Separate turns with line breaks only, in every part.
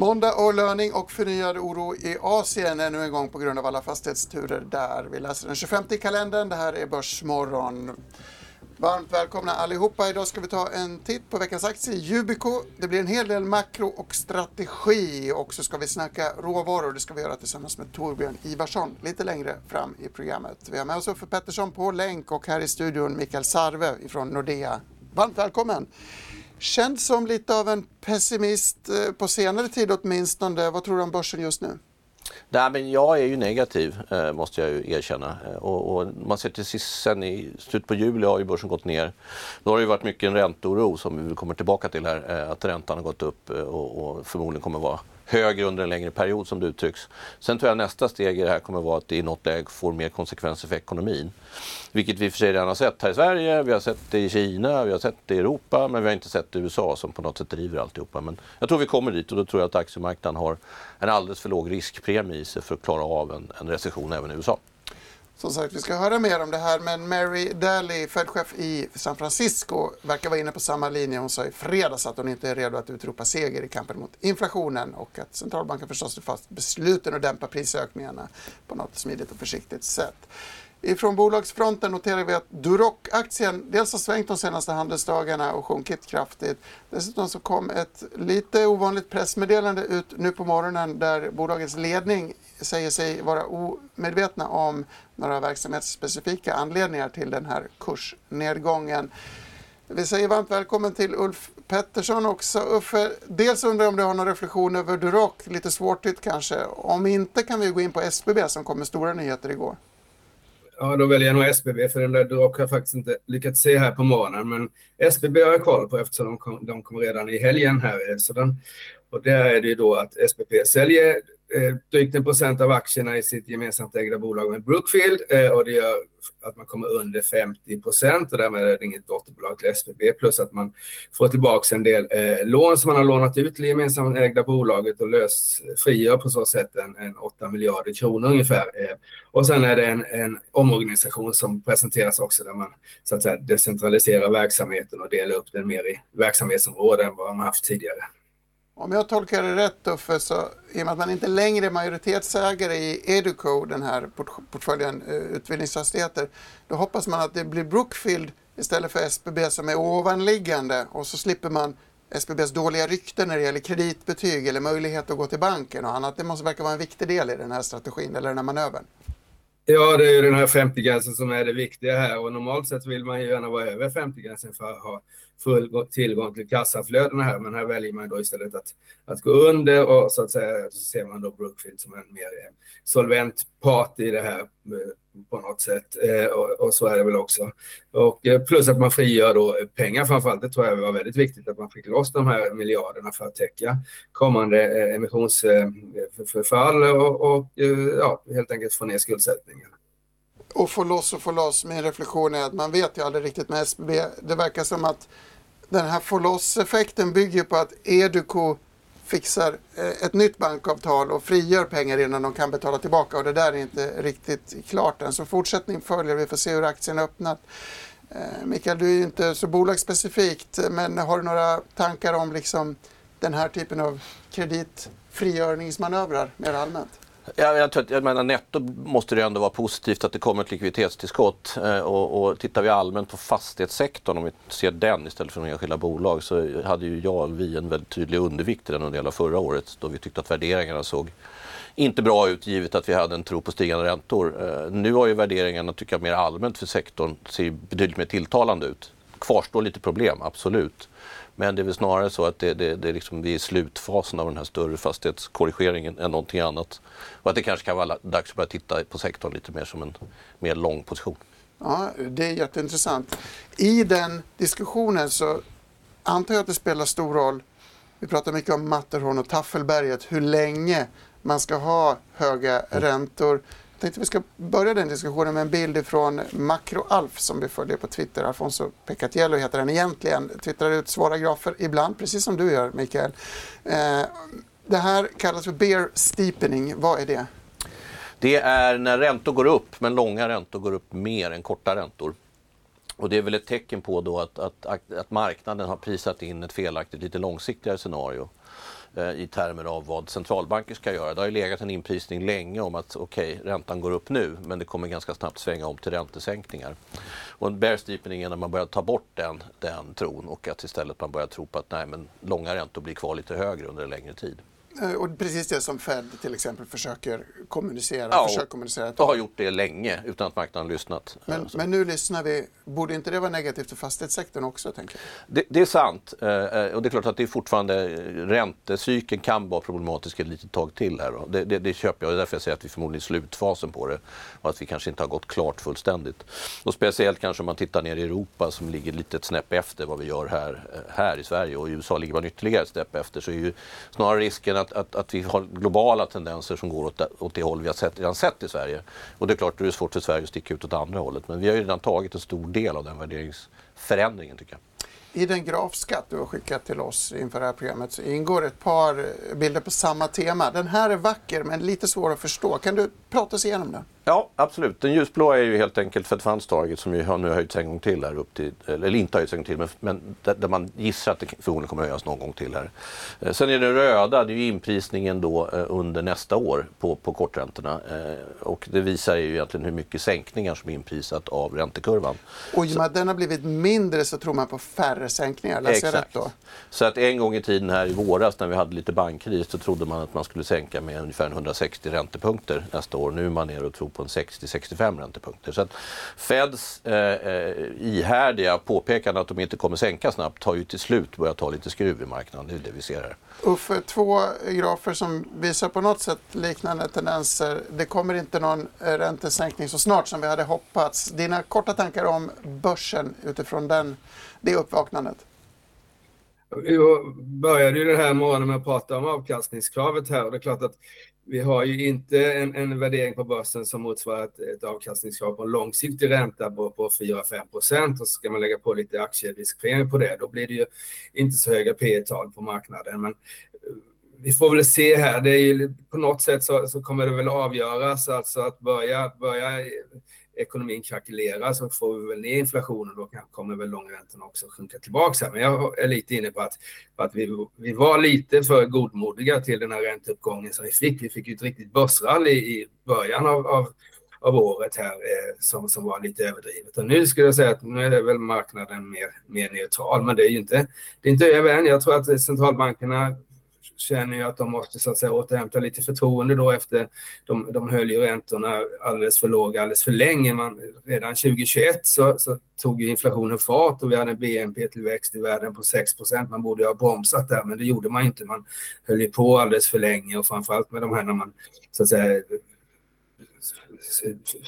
Måndag och löning och förnyad oro i Asien ännu en gång på grund av alla fastighetsturer där. Vi läser den 25 i kalendern. Det här är Börsmorgon. Varmt välkomna allihopa. Idag ska vi ta en titt på veckans aktie Yubico. Det blir en hel del makro och strategi och så ska vi snacka råvaror. Det ska vi göra tillsammans med Torbjörn Ivarsson lite längre fram i programmet. Vi har med oss Uffe Pettersson på länk och här i studion Mikael Sarve från Nordea. Varmt välkommen! Känd som lite av en pessimist eh, på senare tid åtminstone. Vad tror du om börsen just nu?
Nej, men jag är ju negativ eh, måste jag ju erkänna. Eh, och, och man ser till sist, sen i slutet på juli har ju börsen gått ner. Då har det ju varit mycket en ränteoro som vi kommer tillbaka till här. Eh, att räntan har gått upp och, och förmodligen kommer vara högre under en längre period som det uttrycks. Sen tror jag nästa steg i det här kommer vara att det i något läge får mer konsekvenser för ekonomin. Vilket vi för sig redan har sett här i Sverige, vi har sett det i Kina, vi har sett det i Europa men vi har inte sett det i USA som på något sätt driver alltihopa. Men jag tror vi kommer dit och då tror jag att aktiemarknaden har en alldeles för låg riskpremie i sig för att klara av en, en recession även i USA.
Som sagt, vi ska höra mer om det här, men Mary Daly, Fed-chef i San Francisco, verkar vara inne på samma linje. Hon sa i fredags att hon inte är redo att utropa seger i kampen mot inflationen och att centralbanken förstås är fast besluten att dämpa prisökningarna på något smidigt och försiktigt sätt. Ifrån bolagsfronten noterar vi att Duroc-aktien dels har svängt de senaste handelsdagarna och sjunkit kraftigt. Dessutom så kom ett lite ovanligt pressmeddelande ut nu på morgonen där bolagets ledning säger sig vara omedvetna om några verksamhetsspecifika anledningar till den här kursnedgången. Vi säger varmt välkommen till Ulf Pettersson också. Uffe, dels undrar jag om du har någon reflektion över Duroc, lite svårtytt kanske. Om inte kan vi gå in på SBB som kom med stora nyheter igår.
Ja, då väljer jag nog SBB för den där Duroc har jag faktiskt inte lyckats se här på morgonen. Men SBB har jag koll på eftersom de kom, de kom redan i helgen här. Så den, och där är det ju då att SBB säljer eh, drygt en procent av aktierna i sitt gemensamt ägda bolag med Brookfield eh, och det gör att man kommer under 50 procent och därmed är det inget dotterbolag till SBB plus att man får tillbaka en del eh, lån som man har lånat ut till gemensamt ägda bolaget och löst frigör på så sätt en, en 8 miljarder kronor ungefär. Eh, och sen är det en, en omorganisation som presenteras också där man så att säga decentraliserar verksamheten och delar upp den mer i verksamhetsområden än vad man haft tidigare.
Om jag tolkar det rätt Uffe, så i och med att man inte längre är majoritetsägare i Educo, den här portföljen eh, utbildningsfastigheter, då hoppas man att det blir Brookfield istället för SBB som är ovanliggande och så slipper man SBBs dåliga rykte när det gäller kreditbetyg eller möjlighet att gå till banken och annat. Det måste verka vara en viktig del i den här strategin eller den här manövern.
Ja, det är ju den här 50-gränsen som är det viktiga här och normalt sett vill man ju gärna vara över 50-gränsen för att ha full tillgång till kassaflödena här, men här väljer man då istället att, att gå under och så att säga så ser man då Brookfield som en mer eh, solvent part i det här eh, på något sätt eh, och, och, så är det väl också. Och plus att man frigör då pengar framförallt. Det tror jag var väldigt viktigt att man fick loss de här miljarderna för att täcka kommande emissionsförfall och, och ja, helt enkelt få ner skuldsättningen
och få loss och få loss. Min reflektion är att man vet ju aldrig riktigt med SBB. Det verkar som att den här få loss-effekten bygger på att Educo fixar eh, ett nytt bankavtal och frigör pengar innan de kan betala tillbaka och det där är inte riktigt klart än. Så fortsättning följer, vi får se hur aktien öppnar. Eh, Mikael, du är ju inte så bolagsspecifikt men har du några tankar om liksom den här typen av kreditfrigörningsmanövrar mer allmänt?
Ja, jag, tror att, jag menar, netto måste det ändå vara positivt att det kommer ett likviditetstillskott. Eh, och, och tittar vi allmänt på fastighetssektorn, om vi ser den istället för de enskilda bolag, så hade ju jag och vi en väldigt tydlig undervikt i den under hela förra året då vi tyckte att värderingarna såg inte bra ut givet att vi hade en tro på stigande räntor. Eh, nu har ju värderingarna, tycker jag, mer allmänt för sektorn ser betydligt mer tilltalande ut. Kvarstår lite problem, absolut. Men det är väl snarare så att det, det, det liksom, vi är i slutfasen av den här större fastighetskorrigeringen än någonting annat. Och att det kanske kan vara dags att börja titta på sektorn lite mer som en mer lång position.
Ja, det är jätteintressant. I den diskussionen så antar jag att det spelar stor roll. Vi pratar mycket om Matterhorn och Taffelberget, hur länge man ska ha höga räntor tänkte vi ska börja den diskussionen med en bild från Makroalf som vi följer på Twitter. Alfonso Pecatiello heter den egentligen. Twittrar ut svåra grafer ibland, precis som du gör Mikael. Eh, det här kallas för bear steepening. Vad är det?
Det är när räntor går upp, men långa räntor går upp mer än korta räntor. Och det är väl ett tecken på då att, att, att marknaden har prisat in ett felaktigt, lite långsiktigare scenario Eh, i termer av vad centralbanker ska göra. Det har ju legat en inprisning länge om att okej, okay, räntan går upp nu men det kommer ganska snabbt svänga om till räntesänkningar. Och en bear steepening är när man börjar ta bort den, den tron och att istället man börjar tro på att nej, men långa räntor blir kvar lite högre under en längre tid.
Eh, och precis det som Fed till exempel försöker kommunicera. Ja, försöker kommunicera
och har gjort det länge utan att marknaden har lyssnat.
Men, men, nu lyssnar vi. Borde inte det vara negativt för fastighetssektorn också? Tänker
jag? Det, det är sant. Eh, eh, och det är klart att det är fortfarande räntecykeln kan vara problematisk ett litet tag till här. Det, det, det köper jag. Det är därför jag säger att vi förmodligen är i slutfasen på det. Och att vi kanske inte har gått klart fullständigt. Och speciellt kanske om man tittar ner i Europa som ligger lite ett snäpp efter vad vi gör här, här i Sverige. Och i USA ligger man ytterligare ett snäpp efter. Så är ju snarare risken att, att, att vi har globala tendenser som går åt det, åt det håll vi har sett, redan sett i Sverige. Och det är klart, det är svårt för Sverige att sticka ut åt andra hållet. Men vi har ju redan tagit en stor del av den värderingsförändringen tycker jag.
I den grafskatt du har skickat till oss inför det här programmet så ingår ett par bilder på samma tema. Den här är vacker men lite svår att förstå. Kan du prata oss igenom den?
Ja, absolut. Den ljusblå är ju helt enkelt Fed Funds Target som ju har nu höjts en gång till här upp till, eller inte höjts en gång till, men, men där, man gissar att det förmodligen kommer att höjas någon gång till här. Eh, sen är den röda, det är ju inprisningen då eh, under nästa år på, på korträntorna eh, och det visar ju egentligen hur mycket sänkningar som är inprisat av räntekurvan.
Och i och med att den har blivit mindre så tror man på färre sänkningar, läser jag rätt då?
Så att en gång i tiden här i våras när vi hade lite bankkris så trodde man att man skulle sänka med ungefär 160 räntepunkter nästa år. Nu är man nere och tror på en 60-65 räntepunkter. Så att Feds eh, eh, ihärdiga påpekande att de inte kommer sänka snabbt har ju till slut börjat ta lite skruv i marknaden. Det är det vi ser här.
Uffe, två grafer som visar på något sätt liknande tendenser. Det kommer inte någon eh, räntesänkning så snart som vi hade hoppats. Dina korta tankar om börsen utifrån den, det uppvaknandet?
Vi började ju den här morgonen med att prata om avkastningskravet här och det är klart att vi har ju inte en, en värdering på börsen som motsvarar ett, ett avkastningskrav på en långsiktig ränta på, på 4-5 procent och så ska man lägga på lite aktieriskpremie på det. Då blir det ju inte så höga P tal på marknaden. Men eh, vi får väl se här. Det är ju, på något sätt så, så kommer det väl avgöras, alltså att börja, börja ekonomin krackelerar så får vi väl ner inflationen och då kommer väl långräntorna också sjunka tillbaka. Här. Men jag är lite inne på att, på att vi, vi var lite för godmodiga till den här ränteuppgången som vi fick. Vi fick ju ett riktigt börsrally i början av, av av året här eh, som, som var lite överdrivet. Och nu skulle jag säga att nu är det väl marknaden mer, mer neutral, men det är ju inte, det är inte över än. Jag tror att centralbankerna känner ju att de måste så att säga återhämta lite förtroende då efter de, de höll ju räntorna alldeles för låga alldeles för länge. Man, redan 2021 så, så tog ju inflationen fart och vi hade en BNP-tillväxt i världen på 6 procent. Man borde ju ha bromsat där, men det gjorde man inte. Man höll ju på alldeles för länge och framförallt med de här när man så att säga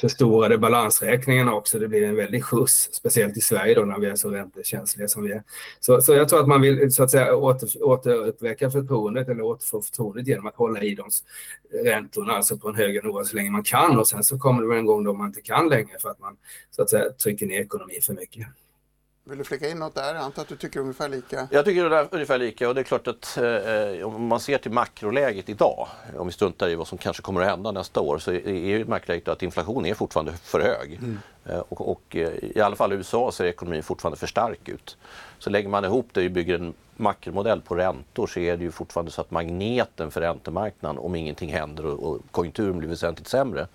förstorade balansräkningarna också. Det blir en väldig skjuts, speciellt i Sverige då när vi är så räntekänsliga som vi är. Så, så jag tror att man vill så att säga åter, återuppväcka förtroendet eller återfå förtroendet genom att hålla i de räntorna, alltså på en högre nivå så länge man kan och sen så kommer det väl en gång då man inte kan längre för att man så att säga trycker ner ekonomin för mycket.
Vill du flika in något där? Jag antar att du tycker ungefär lika?
Jag tycker det är ungefär lika och det är klart att eh, om man ser till makroläget idag, om vi struntar i vad som kanske kommer att hända nästa år, så är ju makroläget att inflationen är fortfarande för hög. Mm. Eh, och, och eh, i alla fall i USA ser ekonomin fortfarande för stark ut. Så lägger man ihop det och bygger en makromodell på räntor så är det ju fortfarande så att magneten för räntemarknaden, om ingenting händer och, och konjunkturen blir väsentligt sämre,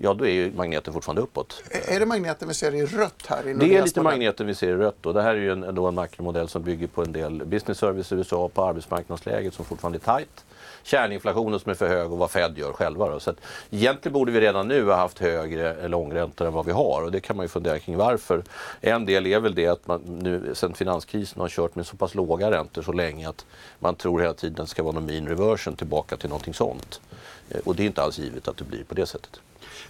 ja då är ju magneten fortfarande uppåt.
Är det magneten vi ser i rött här?
det är lite magneten vi ser i rött. Och det här är ju en, en makromodell som bygger på en del business service i USA, på arbetsmarknadsläget som fortfarande är tajt. Kärninflationen som är för hög och vad Fed gör själva. Då. Så att egentligen borde vi redan nu ha haft högre långräntor än vad vi har och det kan man ju fundera kring varför. En del är väl det att man nu sen finanskrisen har kört med så pass låga räntor så länge att man tror hela tiden att det ska vara någon mean reversion tillbaka till någonting sånt. Eh, och det är inte alls givet att det blir på det sättet.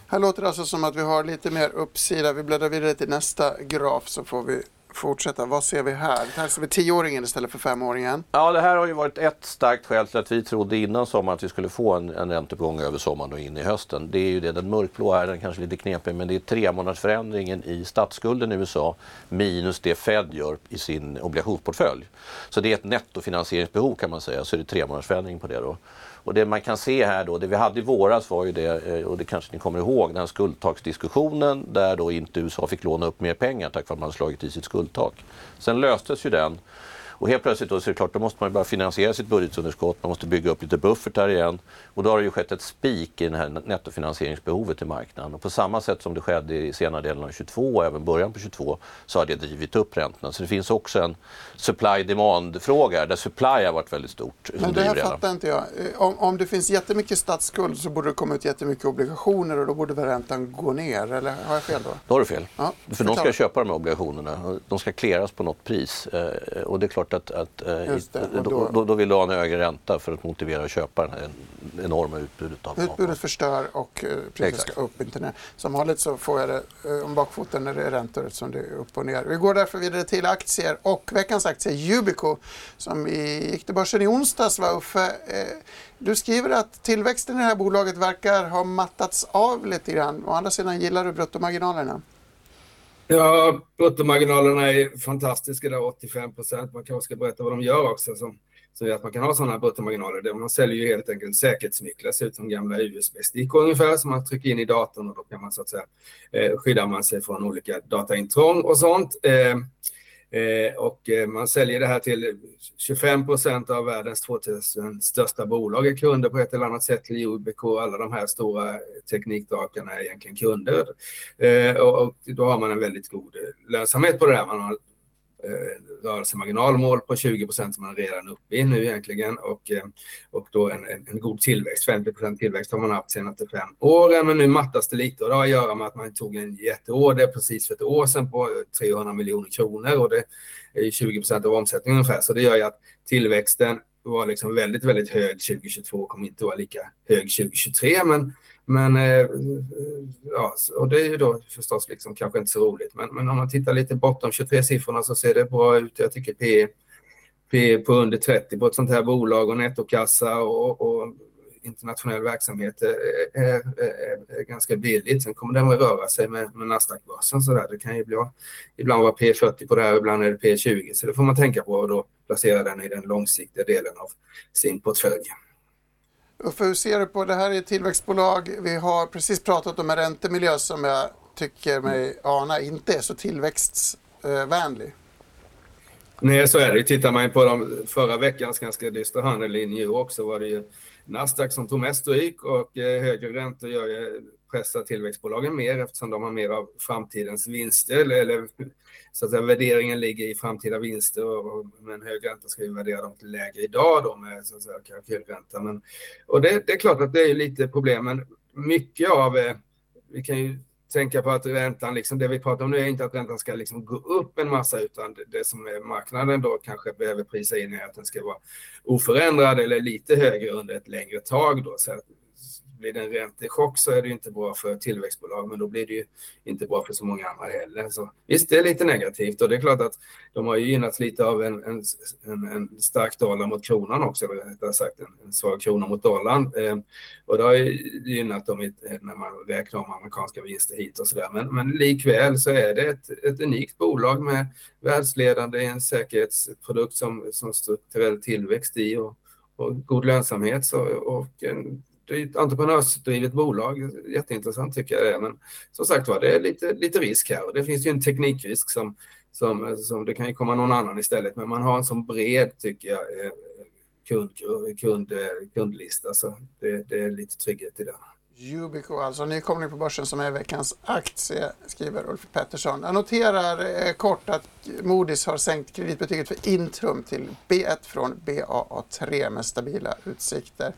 Här låter det alltså som att vi har lite mer uppsida. Vi bläddrar vidare till nästa graf så får vi fortsätta. Vad ser vi här? Här ser vi tioåringen istället för femåringen.
Ja, det här har ju varit ett starkt skäl till att vi trodde innan sommaren att vi skulle få en, en ränteuppgång över sommaren och in i hösten. Det är ju det, den mörkblå här, den kanske lite knepig, men det är tre månadersförändringen i statsskulden i USA minus det Fed gör i sin obligationsportfölj. Så det är ett nettofinansieringsbehov kan man säga, så är det månaders förändring på det då. Och det man kan se här då, det vi hade i våras var ju det, eh, och det kanske ni kommer ihåg, den här skuldtaksdiskussionen där då inte USA fick låna upp mer pengar tack vare att man slagit i sitt skuldtak. Sen löstes ju den och helt plötsligt då så är det klart, då måste man börja finansiera sitt budgetunderskott, man måste bygga upp lite buffertar igen. Och då har det ju skett ett spik i det här nettofinansieringsbehovet i marknaden. Och på samma sätt som det skedde i senare delen av 22 och även början på 22 så har det drivit upp räntorna. Så det finns också en supply-demand-fråga där supply har varit väldigt stort.
Men det här fattar inte jag. Eh, om, om det finns jättemycket statsskuld så borde det komma ut jättemycket obligationer och då borde väl räntan gå ner? Eller har jag fel då?
Då har du fel. Ja, För de ska köpa de här obligationerna. De ska clearas på något pris. Eh, och det är klart klart att, att eh, då, då, då, vill du ha en högre ränta för att motivera att köpa den här enorma utbudet. Av
utbudet förstör och eh, priset ska upp. Inte ner. Som vanligt så får jag det eh, om bakfoten när det är räntor eftersom det är upp och ner. Vi går därför vidare till aktier och veckans aktie Yubico som gick till börsen i onsdags var Uffe. Du skriver att tillväxten i det här bolaget verkar ha mattats av lite grann. Å andra sidan gillar du bruttomarginalerna.
Ja, bruttomarginalerna är fantastiska där, 85 procent. Man kanske ska berätta vad de gör också som, som gör att man kan ha sådana bruttomarginaler. Man säljer ju helt enkelt säkerhetsnycklar, ser ut som gamla USB-stick ungefär, som man trycker in i datorn och då kan man så att säga eh, skydda man sig från olika dataintrång och sånt. Eh, Eh, och eh, man säljer det här till 25 procent av världens 2000 största bolag är kunder på ett eller annat sätt till UBK. Alla de här stora teknikdrakarna är egentligen kunder. Eh, och, och, då har man en väldigt god lönsamhet på det här. Man har eh, rörelsemarginalmål på 20 procent som man redan är uppe i nu egentligen. Och, eh, och då en, en, en, god tillväxt. 50 procent tillväxt har man haft senaste fem åren. Men nu mattas det lite. Och det har att göra med att man tog en jätteorder precis för ett år sedan på 300 miljoner kronor. Och det är 20 procent av omsättningen ungefär. Så det gör ju att tillväxten var liksom väldigt, väldigt hög. 2022 kommer inte vara lika hög 2023 men men eh, eh, ja, och det är ju då förstås liksom kanske inte så roligt. Men, men om man tittar lite bortom 23-siffrorna så ser det bra ut. Jag tycker P, P på under 30 på ett sånt här bolag och nettokassa och, och internationell verksamhet är, är, är, är, ganska billigt. Sen kommer den att röra sig med, med Nasdaq-börsen så där. Det kan ju bli, ibland vara P40 på det här, ibland är det P20. Så det får man tänka på och då placera den i den långsiktiga delen av sin portfölj.
Uffe, hur ser du på det här är ett tillväxtbolag. Vi har precis pratat om en räntemiljö som jag tycker mig ana inte är så tillväxtvänlig.
Nej, så är det. Tittar man på de förra veckans ganska dystra handel i New York så var det ju Nasdaq som tog mest stryk och eh, högre räntor gör ju pressar tillväxtbolagen mer eftersom de har mer av framtidens vinster eller så att säga, värderingen ligger i framtida vinster och, med en hög ränta ska vi värdera dem till lägre idag då med så att säga, kalkylränta. Men, och det, det är klart att det är lite problem, men mycket av, eh, vi kan ju tänka på att räntan, liksom, det vi pratar om nu är inte att räntan ska liksom gå upp en massa, utan det, det som är marknaden då kanske behöver prisa in är att den ska vara oförändrad eller lite högre under ett längre tag. Då. Så blir det en räntechock så är det inte bra för tillväxtbolag, men då blir det ju inte bra för så många andra heller. Så visst, det är lite negativt och det är klart att de har ju gynnats lite av en, en, en, en stark dollar mot kronan också, eller rättare sagt en, en svag krona mot dollarn. Eh, och det har ju gynnat dem när man räknar om amerikanska vinster hit och så där. Men, men likväl så är det ett, ett unikt bolag med världsledande en säkerhetsprodukt som, som strukturell tillväxt i och, och god lönsamhet så, och en ett entreprenörsdrivet bolag. Jätteintressant tycker jag det är. Men som sagt var, det är lite, lite risk här och det finns ju en teknikrisk som, som, som det kan ju komma någon annan istället. Men man har en sån bred, tycker jag, eh, kund, kund, kundlista. Så det, det är lite trygghet i det.
Yubico, alltså nykomling på börsen som är veckans aktie, skriver Ulf Pettersson. Jag noterar eh, kort att Moody's har sänkt kreditbetyget för Intrum till B1 från BAA3 med stabila utsikter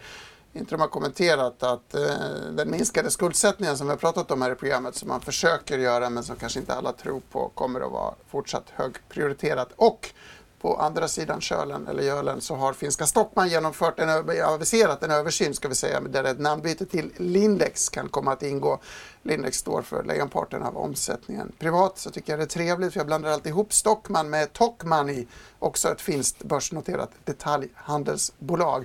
inte de har kommenterat att eh, den minskade skuldsättningen som vi har pratat om här i programmet som man försöker göra men som kanske inte alla tror på kommer att vara fortsatt högprioriterat. Och på andra sidan kölen eller gölen så har finska Stockman genomfört en, aviserat en översyn ska vi säga där ett namnbyte till Lindex kan komma att ingå. Lindex står för lejonparten av omsättningen. Privat så tycker jag det är trevligt för jag blandar alltid ihop Stockman med Tokmanni, också ett finskt börsnoterat detaljhandelsbolag.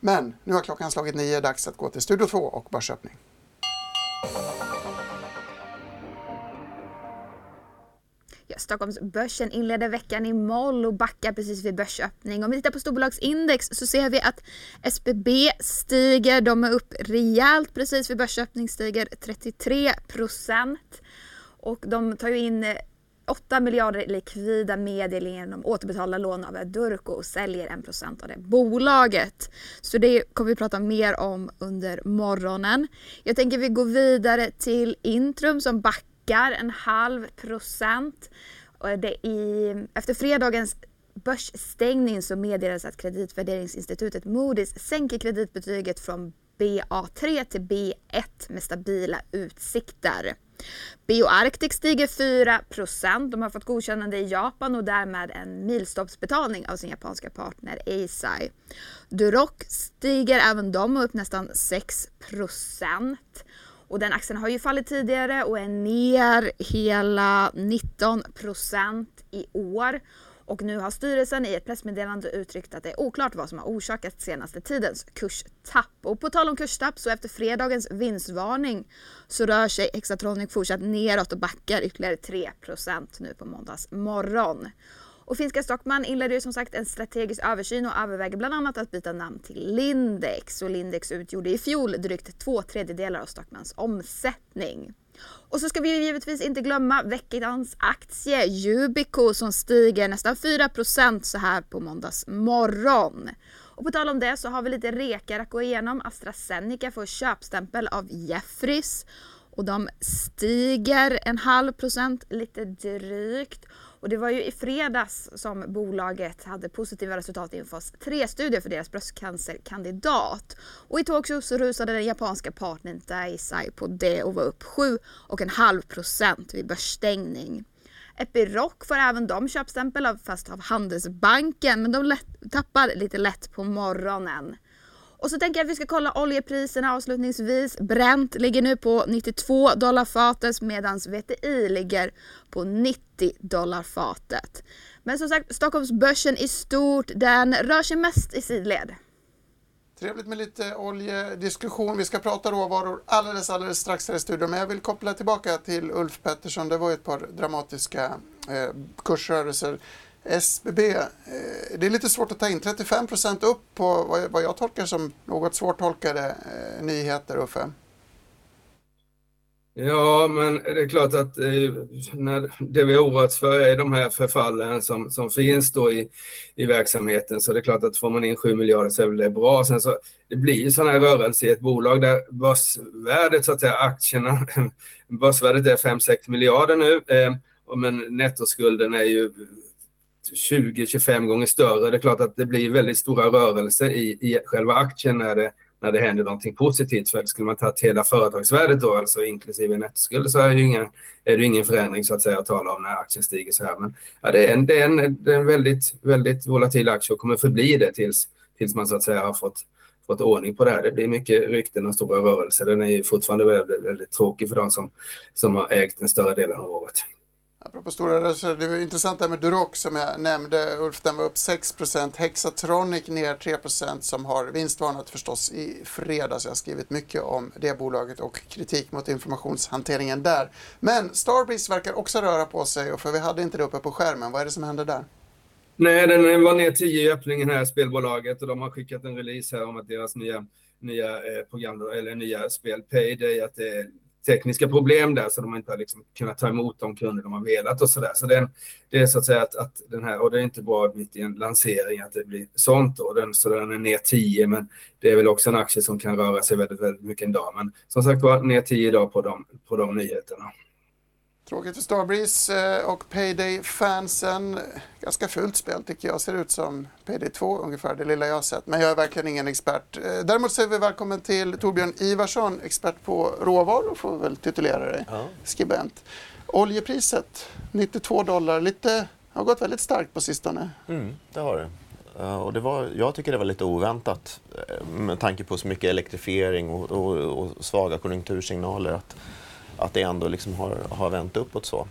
Men nu har klockan slagit nio, dags att gå till Studio 2 och börsöppning.
Ja, Stockholmsbörsen inleder veckan i moll och backar precis vid börsöppning. Om vi tittar på storbolagsindex så ser vi att SBB stiger. De är upp rejält precis vid börsöppning, stiger 33 procent. Och de tar ju in 8 miljarder likvida medel genom återbetalda lån av Durko och säljer 1% av det bolaget. Så det kommer vi prata mer om under morgonen. Jag tänker vi går vidare till Intrum som backar en halv procent. efter fredagens börsstängning så meddelades att kreditvärderingsinstitutet Moody's sänker kreditbetyget från BA3 till B1 med stabila utsikter. BioArctic stiger 4% De har fått godkännande i Japan och därmed en milstolpsbetalning av sin japanska partner Eisai. Duroc stiger även de upp nästan 6 och den aktien har ju fallit tidigare och är ner hela 19% i år. Och nu har styrelsen i ett pressmeddelande uttryckt att det är oklart vad som har orsakat senaste tidens kurstapp. Och på tal om kurstapp så efter fredagens vinstvarning så rör sig Hexatronic fortsatt neråt och backar ytterligare 3% nu på måndags morgon. Och finska Stockman inledde ju som sagt en strategisk översyn och överväger bland annat att byta namn till Lindex. Och Lindex utgjorde i fjol drygt två tredjedelar av Stockmans omsättning. Och så ska vi givetvis inte glömma veckans aktie Yubico som stiger nästan 4% så här på måndags morgon. Och på tal om det så har vi lite rekar att gå igenom. AstraZeneca får köpstämpel av Jeffries och de stiger en halv procent lite drygt. Och det var ju i fredags som bolaget hade positiva resultat i en fas 3-studie för deras bröstcancerkandidat. Och i Tokyo så rusade den japanska partnern Daisai på det och var upp 7,5% vid börsstängning. Epiroc får även de köpstämpel av, fast av Handelsbanken men de lätt, tappar lite lätt på morgonen. Och så tänker jag att vi ska kolla oljepriserna avslutningsvis. Brent ligger nu på 92 dollar fatet medan VTI ligger på 90 dollar fatet. Men som sagt, Stockholmsbörsen i stort, den rör sig mest i sidled.
Trevligt med lite oljediskussion. Vi ska prata råvaror alldeles, alldeles strax här i studion. Men jag vill koppla tillbaka till Ulf Pettersson. Det var ett par dramatiska eh, kursrörelser SBB, eh, det är lite svårt att ta in. 35 procent upp på vad jag tolkar som något svårtolkade eh, nyheter, Uffe.
Ja, men det är klart att eh, när det vi oroats för är de här förfallen som, som finns då i, i verksamheten. Så det är klart att får man in 7 miljarder så är det bra. Sen så, det blir ju sådana här rörelser i ett bolag där börsvärdet, så att säga, aktierna, börsvärdet är 5-6 miljarder nu. Eh, men nettoskulden är ju 20-25 gånger större. Det är klart att det blir väldigt stora rörelser i, i själva aktien när det, när det händer någonting positivt. För skulle man ta hela företagsvärdet då, alltså inklusive nettoskuld, så är det, ingen, är det ingen förändring så att säga att tala om när aktien stiger så här. Men ja, det är en, det är en, det är en väldigt, väldigt volatil aktie och kommer förbli det tills, tills man så att säga har fått fått ordning på det här. Det blir mycket rykten och stora rörelser. Den är ju fortfarande väldigt, väldigt tråkig för de som, som har ägt den större delen av året.
Apropå stora rörelser, det var intressant det här med Duroc som jag nämnde. Ulf, den var upp 6% Hexatronic ner 3% som har vinstvarnat förstås i fredags. Jag har skrivit mycket om det bolaget och kritik mot informationshanteringen där. Men Starbreeze verkar också röra på sig, och för vi hade inte det uppe på skärmen. Vad är det som händer där?
Nej, den var ner 10 i öppningen här, spelbolaget, och de har skickat en release här om att deras nya, nya eh, program, eller nya spel Payday, att det tekniska problem där så de inte har liksom kunnat ta emot de kunder de har velat och så där. Så det är, det är så att säga att, att, den här, och det är inte bra mitt i en lansering att det blir sånt då. Den, så den är ner 10 men det är väl också en aktie som kan röra sig väldigt, väldigt mycket en dag. Men som sagt var ner 10 idag på de, på de nyheterna.
Tråkigt för Starbreeze eh, och Payday-fansen. Ganska fult spel tycker jag. Ser ut som Payday 2 ungefär, det lilla jag har sett. Men jag är verkligen ingen expert. Eh, däremot säger vi välkommen till Torbjörn Ivarsson, expert på råvaror får vi väl titulera dig. Ja. Skribent. Oljepriset 92 dollar, lite har gått väldigt starkt på sistone.
Mm, det har det. Uh, och det var, jag tycker det var lite oväntat med tanke på så mycket elektrifiering och, och, och svaga konjunktursignaler att, att det ändå liksom har, har vänt uppåt så.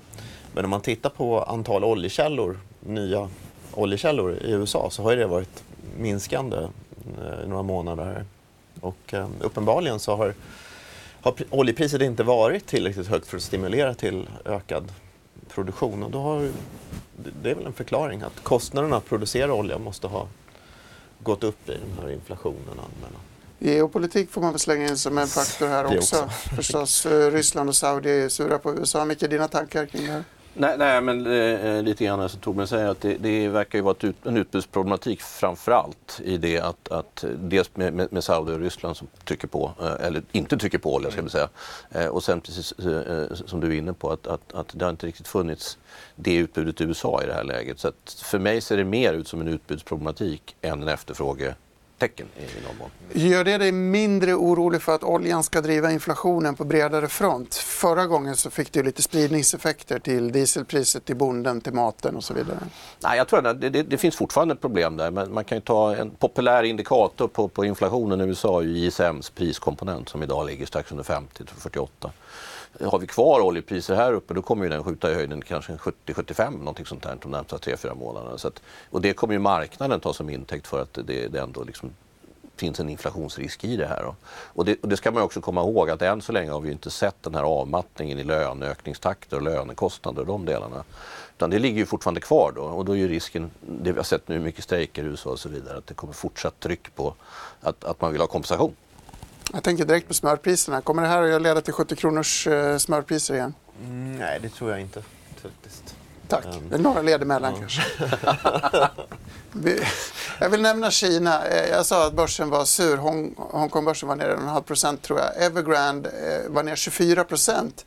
Men om man tittar på antal oljekällor, nya oljekällor i USA så har det varit minskande eh, i några månader. Och eh, uppenbarligen så har, har oljepriset inte varit tillräckligt högt för att stimulera till ökad produktion. Och då har, det är väl en förklaring att kostnaderna att producera olja måste ha gått upp i den här inflationen allmänna.
Geopolitik får man väl slänga in som en faktor här också. också. Förstås, eh, Ryssland och Saudi är sura på USA. Micke, dina tankar kring det här?
Nej, nej men eh, lite grann som Torbjörn säger att det, det verkar ju vara ut, en utbudsproblematik framför allt i det att, att dels med, med, med Saudi och Ryssland som trycker på, eh, eller inte trycker på olja ska vi säga. Eh, och sen precis eh, som du är inne på att, att, att det har inte riktigt funnits det utbudet i USA i det här läget. Så att för mig ser det mer ut som en utbudsproblematik än en efterfråge tecken i någon mån.
Gör det dig mindre orolig för att oljan ska driva inflationen på bredare front? Förra gången så fick du lite spridningseffekter till dieselpriset, till bonden, till maten och så vidare.
Nej, jag tror att det, det, det finns fortfarande problem där. Men man kan ju ta en populär indikator på, på inflationen i USA, ISMs priskomponent som idag ligger strax under 50 48 har vi kvar oljepriser här uppe då kommer ju den skjuta i höjden kanske 70-75 någonting sånt där de närmsta 3-4 månaderna. Så att, och det kommer ju marknaden ta som intäkt för att det, det ändå liksom finns en inflationsrisk i det här. Då. Och det, och det ska man också komma ihåg att än så länge har vi inte sett den här avmattningen i löneökningstakter och lönekostnader och de delarna. Utan det ligger ju fortfarande kvar då och då är ju risken, det vi har sett nu, mycket strejker i USA och så vidare, att det kommer fortsatt tryck på att, att man vill ha kompensation.
Jag tänker direkt på smörpriserna. Kommer det här att leda till 70 kronors eh, smörpriser igen?
Mm, nej, det tror jag inte. Faktiskt.
Tack. Um, det är några led emellan ja. kanske. jag vill nämna Kina. Eh, jag sa att börsen var sur. Hong, Hongkongbörsen var ner en halv procent tror jag. Evergrande eh, var ner 24 procent.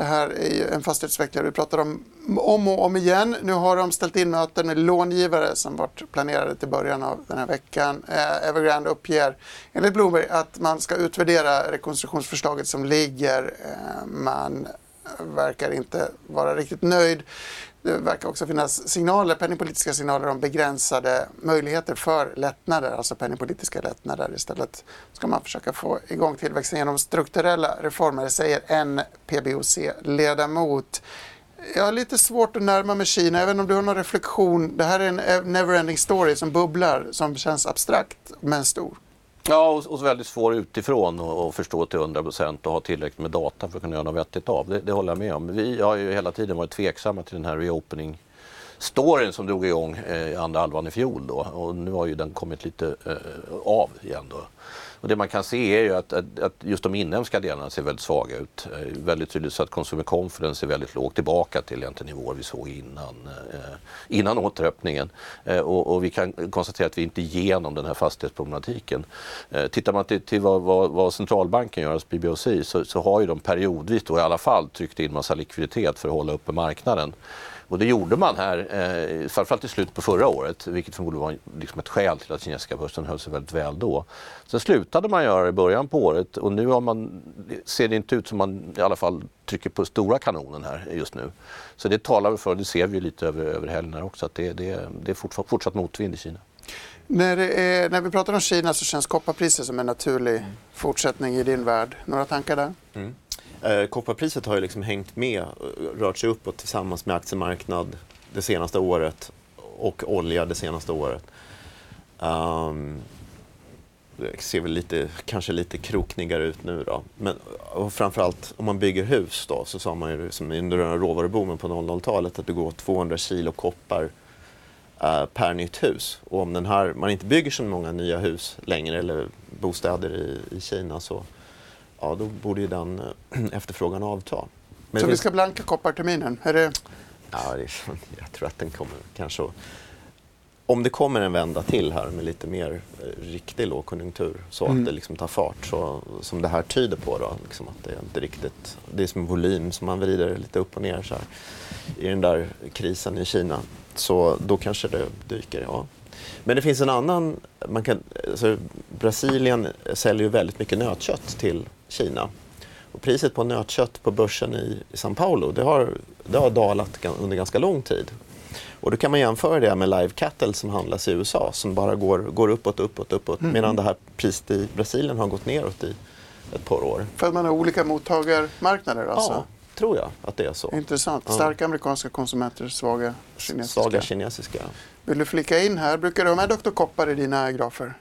Det här är ju en fastighetsutvecklare vi pratar om om och om igen. Nu har de ställt in möten med långivare som varit planerade till början av den här veckan. Eh, Evergrande uppger enligt Bloomberg att man ska utvärdera rekonstruktionsförslaget som ligger. Eh, man verkar inte vara riktigt nöjd. Det verkar också finnas signaler, penningpolitiska signaler om begränsade möjligheter för lättnader, alltså penningpolitiska lättnader. Istället ska man försöka få igång tillväxten genom strukturella reformer, säger en PBOC-ledamot. Jag har lite svårt att närma mig Kina, även om du har någon reflektion. Det här är en neverending story som bubblar, som känns abstrakt men stor.
Ja, och, och väldigt svår utifrån att förstå till 100 procent och ha tillräckligt med data för att kunna göra något vettigt av. Det, det håller jag med om. Vi har ju hela tiden varit tveksamma till den här reopening storyn som drog igång eh, andra halvan i fjol då och nu har ju den kommit lite eh, av igen då. Och det man kan se är ju att, att, att just de inhemska delarna ser väldigt svaga ut. Eh, väldigt tydligt så att consumer confidence är väldigt lågt tillbaka till egentligen nivåer vi såg innan, eh, innan återöppningen. Eh, och, och, vi kan konstatera att vi inte är igenom den här fastighetsproblematiken. Eh, tittar man till, till vad, vad, vad, centralbanken gör, alltså BBOC, så, så har ju de periodvis då i alla fall tryckt in massa likviditet för att hålla uppe marknaden. Och det gjorde man här, eh, framförallt i slutet på förra året, vilket förmodligen var liksom ett skäl till att kinesiska börsen höll sig väldigt väl då. Sen slutade man göra det i början på året och nu har man, ser det inte ut som man i alla fall trycker på stora kanonen här just nu. Så det talar för, det ser vi lite över, över helgen här också, att det, det, det är fortsatt, fortsatt motvind i Kina.
När, är, när, vi pratar om Kina så känns kopparpriset som en naturlig fortsättning i din värld. Några tankar där? Mm.
Eh, kopparpriset har ju liksom hängt med, eh, rört sig uppåt tillsammans med aktiemarknad det senaste året och olja det senaste året. Um, det ser väl lite, kanske lite kroknigare ut nu då. Men eh, och framförallt om man bygger hus då så sa man ju liksom som under den råvaruboomen på 00-talet att det går 200 kilo koppar uh, per nytt hus. Och om den här, man inte bygger så många nya hus längre eller bostäder i, i Kina så ja, då borde ju den eh, efterfrågan avta.
Men så vi ska blanka kopparterminen? Är det...
Ja, det, jag tror att den kommer kanske om det kommer en vända till här med lite mer eh, riktig lågkonjunktur så mm. att det liksom tar fart så, som det här tyder på då, liksom att det är inte riktigt, det är som en volym som man vrider lite upp och ner så här, i den där krisen i Kina. Så då kanske det dyker, ja. Men det finns en annan, man kan, alltså Brasilien säljer ju väldigt mycket nötkött till Kina. Och priset på nötkött på börsen i, i São Paulo det har, det har dalat under ganska lång tid. Och då kan man jämföra det med live cattle som handlas i USA som bara går, går uppåt, uppåt, uppåt.
Mm.
Medan det här priset i Brasilien har gått neråt i ett par år.
För att man har olika mottagarmarknader alltså?
Ja, tror jag att det är så.
Intressant. Starka amerikanska konsumenter, svaga kinesiska.
Svaga kinesiska.
Vill du flika in här? Brukar du ha med Dr. Koppar i dina grafer?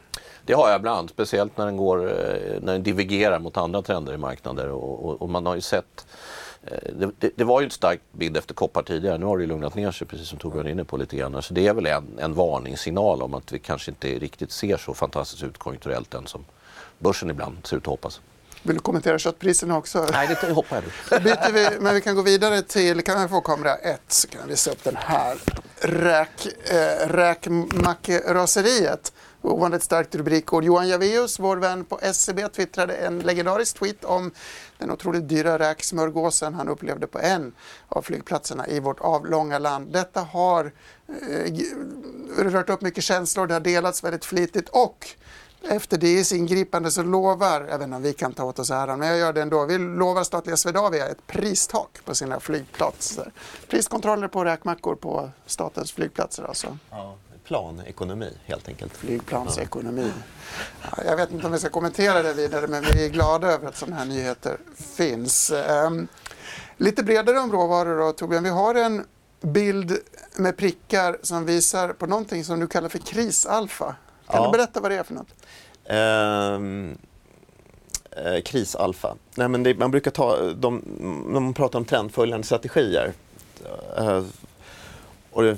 Det har jag ibland, speciellt när den, går, eh, när den divergerar mot andra trender i marknader. Och, och, och man har ju sett eh, det, det, det var ju ett starkt bild efter koppar tidigare. Nu har det lugnat ner sig precis som Torbjörn är inne på lite grann. Så det är väl en, en varningssignal om att vi kanske inte riktigt ser så fantastiskt ut konjunkturellt än som börsen ibland ser ut att hoppas.
Vill du kommentera köttpriserna också?
Nej, det hoppar jag
vi, men vi kan gå vidare till, kan jag få kamera 1 så kan jag visa upp den här. Räk, eh, räkmackeraseriet. Ovanligt starkt rubrikord. Johan Javeus, vår vän på SCB, twittrade en legendarisk tweet om den otroligt dyra räksmörgåsen han upplevde på en av flygplatserna i vårt avlånga land. Detta har eh, rört upp mycket känslor, det har delats väldigt flitigt och efter DIs ingripande så lovar, jag vet inte om vi kan ta åt oss äran, men jag gör det ändå. Vi lovar statliga Swedavia ett pristak på sina flygplatser. Priskontroller på räkmackor på statens flygplatser alltså.
Ja, planekonomi helt enkelt.
Flygplansekonomi. Ja, jag vet inte om vi ska kommentera det vidare, men vi är glada över att sådana här nyheter finns. Ehm, lite bredare om råvaror då, Torbjörn. Vi har en bild med prickar som visar på någonting som du kallar för krisalfa. Kan
Ja.
du berätta vad det är för något?
Ehm, eh, krisalfa. Nej, men det, man brukar ta, de, när man pratar om trendföljande strategier. Eh, och det,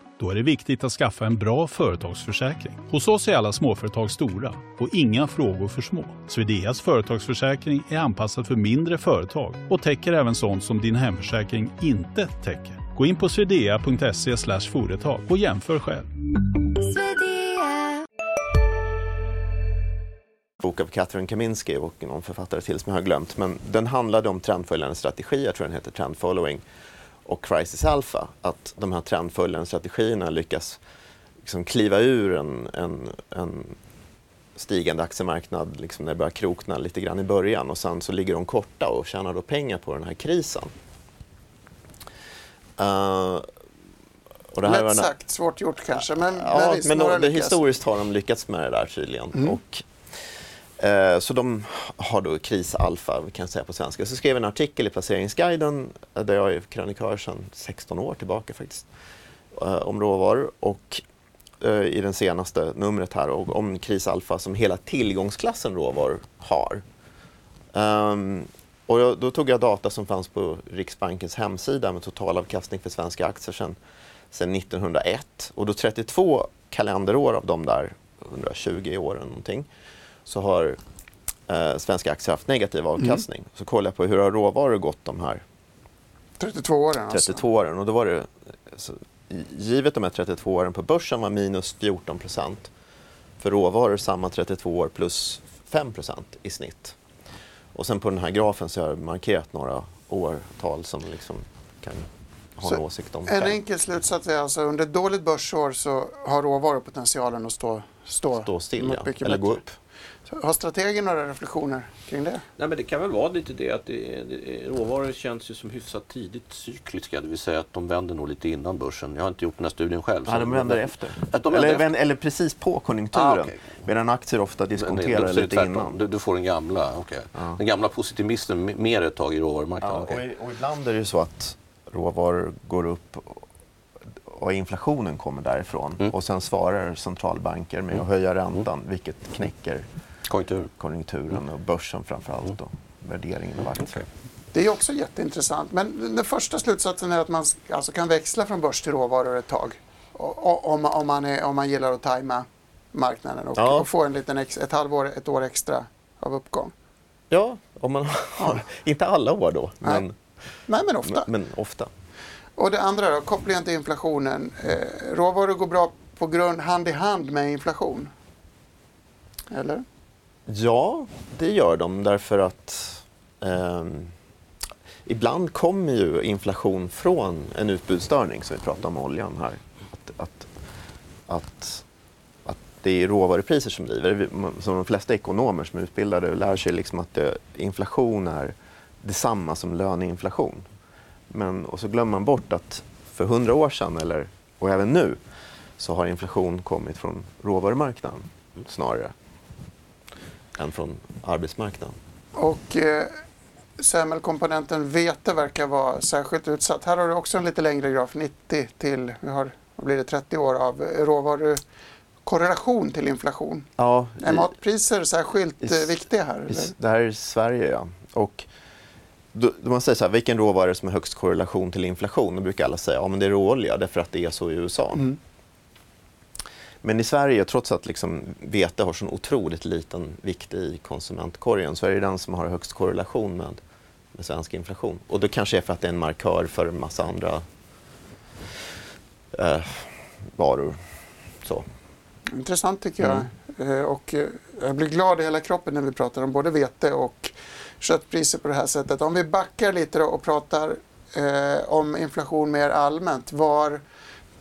Då är det viktigt att skaffa en bra företagsförsäkring. Hos oss är alla småföretag stora och inga frågor för små. Swedeas företagsförsäkring är anpassad för mindre företag och täcker även sånt som din hemförsäkring inte täcker. Gå in på swedea.se företag och jämför själv.
bok av Catherine Kaminski och någon författare till som jag har glömt. Men den handlade om trendföljande strategi. jag tror den heter Trend Following och Crisis Alpha. Att de här trendföljande strategierna lyckas liksom kliva ur en, en, en stigande aktiemarknad liksom när det börjar krokna lite grann i början och sen så ligger de korta och tjänar då pengar på den här krisen. Eh, och det här
Lätt sagt, svårt gjort kanske. Men,
Ja,
men,
men de, historiskt har de lyckats med det där tydligen.
Mm.
Och, Eh, så de har då krisalfa, vi kan säga på svenska. Så skrev jag en artikel i Placeringsguiden eh, där jag är krönikör sedan 16 år tillbaka faktiskt, eh, om råvaror. Och i det senaste numret här och om krisalfa som hela tillgångsklassen råvaror har. Ehm, och jag, då tog jag data som fanns på Riksbankens hemsida med totalavkastning för svenska aktier sedan, sedan 1901. Och då 32 kalenderår av de där 120 åren någonting så har eh, svenska aktier haft negativ avkastning. Så kollade jag på hur har råvaror gått de här
32 åren alltså.
32 åren. Och då var det, så, givet de här 32 åren på börsen var minus 14 procent. För råvaror samma 32 år plus 5 procent i snitt. Och sen på den här grafen så har jag markerat några årtal som liksom kan ha
Så
en åsikt om
En enkel slutsats är alltså under ett dåligt börsår så har råvaror potentialen att stå, stå,
Stå still ja. eller gå upp.
Har strategen några reflektioner kring det?
Nej, men det kan väl vara lite det att det, det, råvaror känns ju som hyfsat tidigt cykliska. Det vill säga att de vänder nog lite innan börsen. Jag har inte gjort den här studien själv.
Ja,
så-
de vänder efter.
Att de
eller,
vänder
vän- eller precis på konjunkturen.
Ah, okej.
Medan aktier ofta diskonterar
det
lite
tvärtom.
innan.
Du, du får den gamla, okej.
Ja.
Den gamla positivismen mer ett tag i råvarumarknaden.
Ja,
okej.
och, och ibland är det ju så att råvaror går upp och- och inflationen kommer därifrån.
Mm.
Och sen svarar centralbanker med att höja räntan vilket knäcker
Konjunktur.
konjunkturen och börsen framför allt värderingen av aktier.
Okej.
Det är också jätteintressant. Men den första slutsatsen är att man alltså kan växla från börs till råvaror ett tag. Om, om, man, är, om man gillar att tajma marknaden och,
Ja.
och få en liten ex, ett halvår, ett år extra av uppgång.
Ja, om man har, inte alla år då,
Nej.
men,
Nej, men ofta.
men ofta.
Och det andra då, kopplingen till inflationen. Eh, råvaror går bra på grund, hand i hand med inflation. Eller?
Ja, det gör de därför att eh, ibland kommer ju inflation från en utbudsstörning som vi pratade om oljan här. Att, att, att, att det är råvarupriser som driver. Som de flesta ekonomer som är utbildade lär sig liksom att det, inflation är detsamma som löneinflation. Men, och så glömmer man bort att för hundra år sedan, eller, och även nu, så har inflation kommit från råvarumarknaden snarare än från arbetsmarknaden.
Och eh, semmelkomponenten vete verkar vara särskilt utsatt. Här har du också en lite längre graf, 90 till, vi har, blir det, 30 år av råvarukorrelation till inflation.
Ja,
är matpriser särskilt
i,
eh, viktiga här?
I, det här är Sverige, ja. Och då, då man säger så här, vilken råvara som har högst korrelation till inflation? Då brukar alla säga ja, men det är råolja, därför att det är så i USA. Mm. Men i Sverige, trots att liksom vete har så otroligt liten vikt i konsumentkorgen, så är det den som har högst korrelation med, med svensk inflation. Och det kanske är för att det är en markör för en massa andra eh, varor. Så.
Intressant tycker jag. Mm. Eh, och eh, jag blir glad i hela kroppen när vi pratar om både vete och köttpriser på det här sättet. Om vi backar lite och pratar eh, om inflation mer allmänt. Var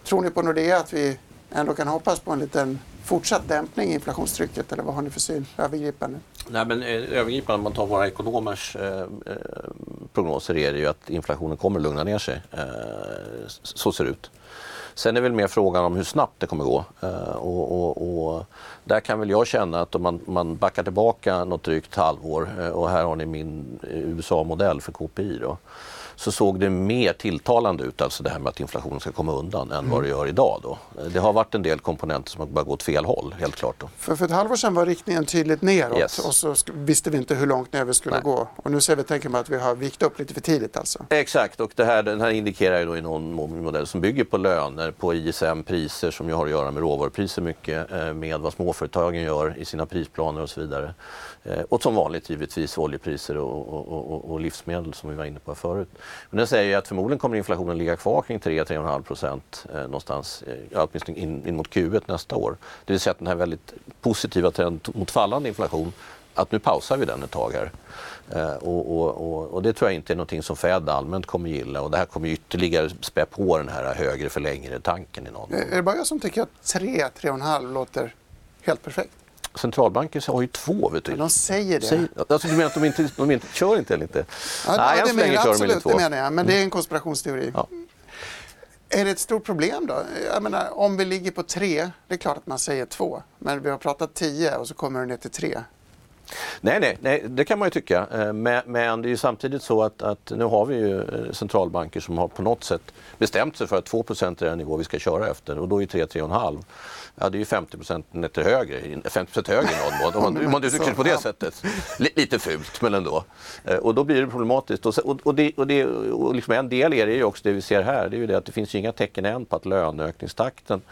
tror ni på Nordea att vi ändå kan hoppas på en liten fortsatt dämpning i inflationstrycket eller vad har ni för syn övergripande?
Nej, men, eh, övergripande om man tar våra ekonomers eh, eh, prognoser är det ju att inflationen kommer lugna ner sig. Eh, så ser det ut. Sen är det väl mer frågan om hur snabbt det kommer gå. Eh, och, och, och, där kan väl jag känna att om man, man backar tillbaka något drygt halvår eh, och här har ni min eh, USA-modell för KPI. Då, så såg det mer tilltalande ut, alltså det här med att inflationen ska komma undan, än mm. vad det gör idag. Då. Det har varit en del komponenter som har börjat gå åt fel håll, helt klart. Då.
För, för ett halvår sedan var riktningen tydligt neråt yes. och så visste vi inte hur långt ner vi skulle Nej. gå. Och nu ser vi tecken på att vi har vikt upp lite för tidigt alltså.
Exakt, och det här, den här indikerar ju då i någon modell som bygger på löner, på ISM-priser som ju har att göra med råvarupriser mycket, eh, med vad småföretagen gör i sina prisplaner och så vidare. Eh, och som vanligt givetvis oljepriser och, och, och, och, livsmedel som vi var inne på förut. Men den säger att förmodligen kommer inflationen ligga kvar kring 3-3,5 procent eh, någonstans, eh, åtminstone in, in mot Q1 nästa år. Det vill säga att den här väldigt positiva trenden mot fallande inflation, att nu pausar vi den ett tag här. Eh, och, och, och, och, det tror jag inte är någonting som Fed allmänt kommer gilla och det här kommer ytterligare spä på den här högre för längre-tanken. i någon
Är det bara jag som tycker att 3-3,5 låter helt perfekt?
Centralbanker har ju två. Vet du.
de säger det. Säger,
alltså, du menar att de inte, de inte kör inte eller inte?
Ja, Nej, det, menar, absolut, de det menar jag. Men det är en konspirationsteori. Ja. Är det ett stort problem då? Jag menar, om vi ligger på tre, det är klart att man säger två. Men vi har pratat tio och så kommer det ner till tre.
Nej, nej, nej, det kan man ju tycka. Eh, men, men det är ju samtidigt så att, att, nu har vi ju eh, centralbanker som har på något sätt bestämt sig för att 2% är den nivå vi ska köra efter och då är 3-3,5 ja, det är ju 50 procentenheter högre, 50 högre i någon mån. Om man uttrycker på det sättet. Lite fult, men ändå. Eh, och då blir det problematiskt. Och, och, det, och, det, och liksom en del är det ju också det vi ser här, det är ju det att det finns inga tecken än på att löneökningstakten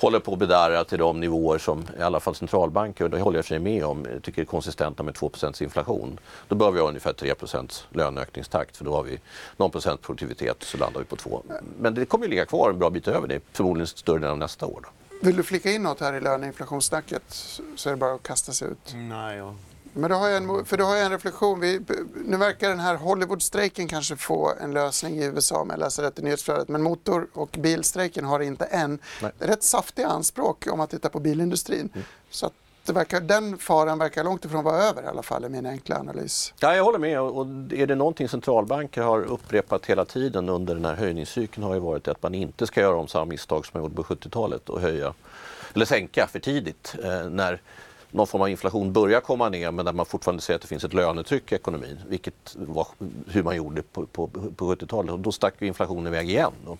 håller på att bedarra till de nivåer som i alla fall centralbanker, och det håller jag sig med om, tycker är konsistenta med 2% inflation. Då bör vi ha ungefär 3% löneökningstakt för då har vi någon procent produktivitet så landar vi på 2. Men det kommer ju ligga kvar en bra bit över det, förmodligen större delen av nästa år. Då.
Vill du flika in något här i löneinflationssnacket så är det bara att kasta sig ut.
Nej, ja.
Men då har jag en, för då har jag en reflektion. Vi, nu verkar den här Hollywoodstrejken kanske få en lösning i USA om jag läser rätt i nyhetsflödet. Men motor och bilstrejken har inte än. Nej. Rätt saftiga anspråk om man tittar på bilindustrin. Mm. Så det verkar, den faran verkar långt ifrån vara över i alla fall i min enkla analys.
Ja, jag håller med och är det någonting centralbanker har upprepat hela tiden under den här höjningscykeln har ju varit att man inte ska göra om samma misstag som man gjorde på 70-talet och höja eller sänka för tidigt eh, när någon form av inflation börjar komma ner men där man fortfarande ser att det finns ett lönetryck i ekonomin, vilket var hur man gjorde på, på, på 70-talet. Och då stack ju inflationen iväg igen. Då.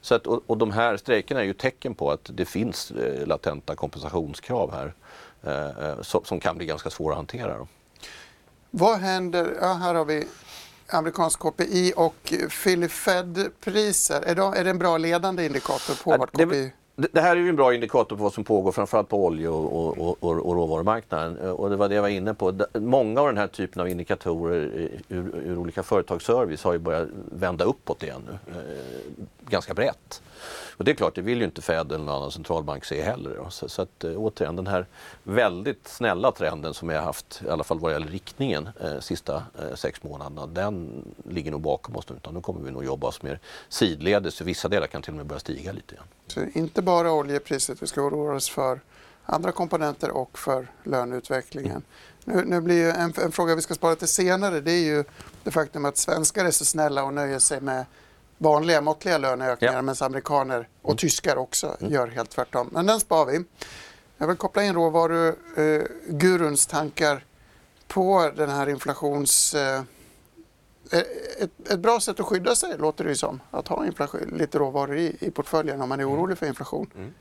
Så att, och, och de här strejkerna är ju tecken på att det finns eh, latenta kompensationskrav här. Eh, eh, som kan bli ganska svåra att hantera.
Vad händer, ja, här har vi amerikansk KPI och Philly Fed-priser. Är, är det en bra ledande indikator på ja, vart KPI
det här är ju en bra indikator på vad som pågår framförallt på olje och, och, och, och råvarumarknaden. Eh, och det var det jag var inne på. Många av den här typen av indikatorer ur, ur olika företagsservice har ju börjat vända uppåt igen nu. Ganska brett. Och det är klart, det vill ju inte Fed eller någon annan centralbank se heller. Då. Så, så att, eh, återigen, den här väldigt snälla trenden som vi har haft, i alla fall vad gäller riktningen, eh, sista eh, sex månaderna, den ligger nog bakom oss nu. Utan nu kommer vi nog jobba oss mer sidledes. Vissa delar kan till och med börja stiga lite igen.
Så inte bara oljepriset vi ska oroa oss för, andra komponenter och för löneutvecklingen. Nu, nu blir ju en, en fråga vi ska spara till senare, det är ju det faktum att svenskar är så snälla och nöjer sig med vanliga måttliga löneökningar
Ja.
medan amerikaner och tyskar också gör helt tvärtom. Men den spar vi. Jag vill koppla in råvaruguruns tankar på den här inflations... Eh, ett, ett bra sätt att skydda sig låter det ju som. Att ha inflation, lite råvaror i, i portföljen om man är orolig för inflation.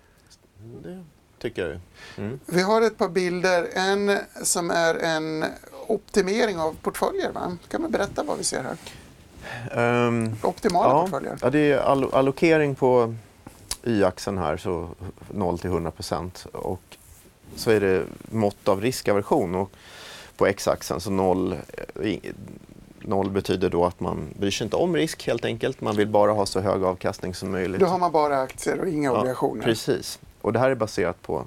Det tycker jag. Mm.
Vi har ett par bilder. En som är en optimering av portföljer. Va? Kan man berätta vad vi ser här?
Ehm,
Optimala
ja,
portföljer.
ja, det är all- allokering på y-axeln här, så 0 till 100 procent. Och så är det mått av riskaversion och på x-axeln. Så 0, noll betyder då att man bryr sig inte om risk helt enkelt. Man vill bara ha så hög avkastning som möjligt.
Då har man bara aktier och inga
Ja,
obligationer.
Precis. Och det här är baserat på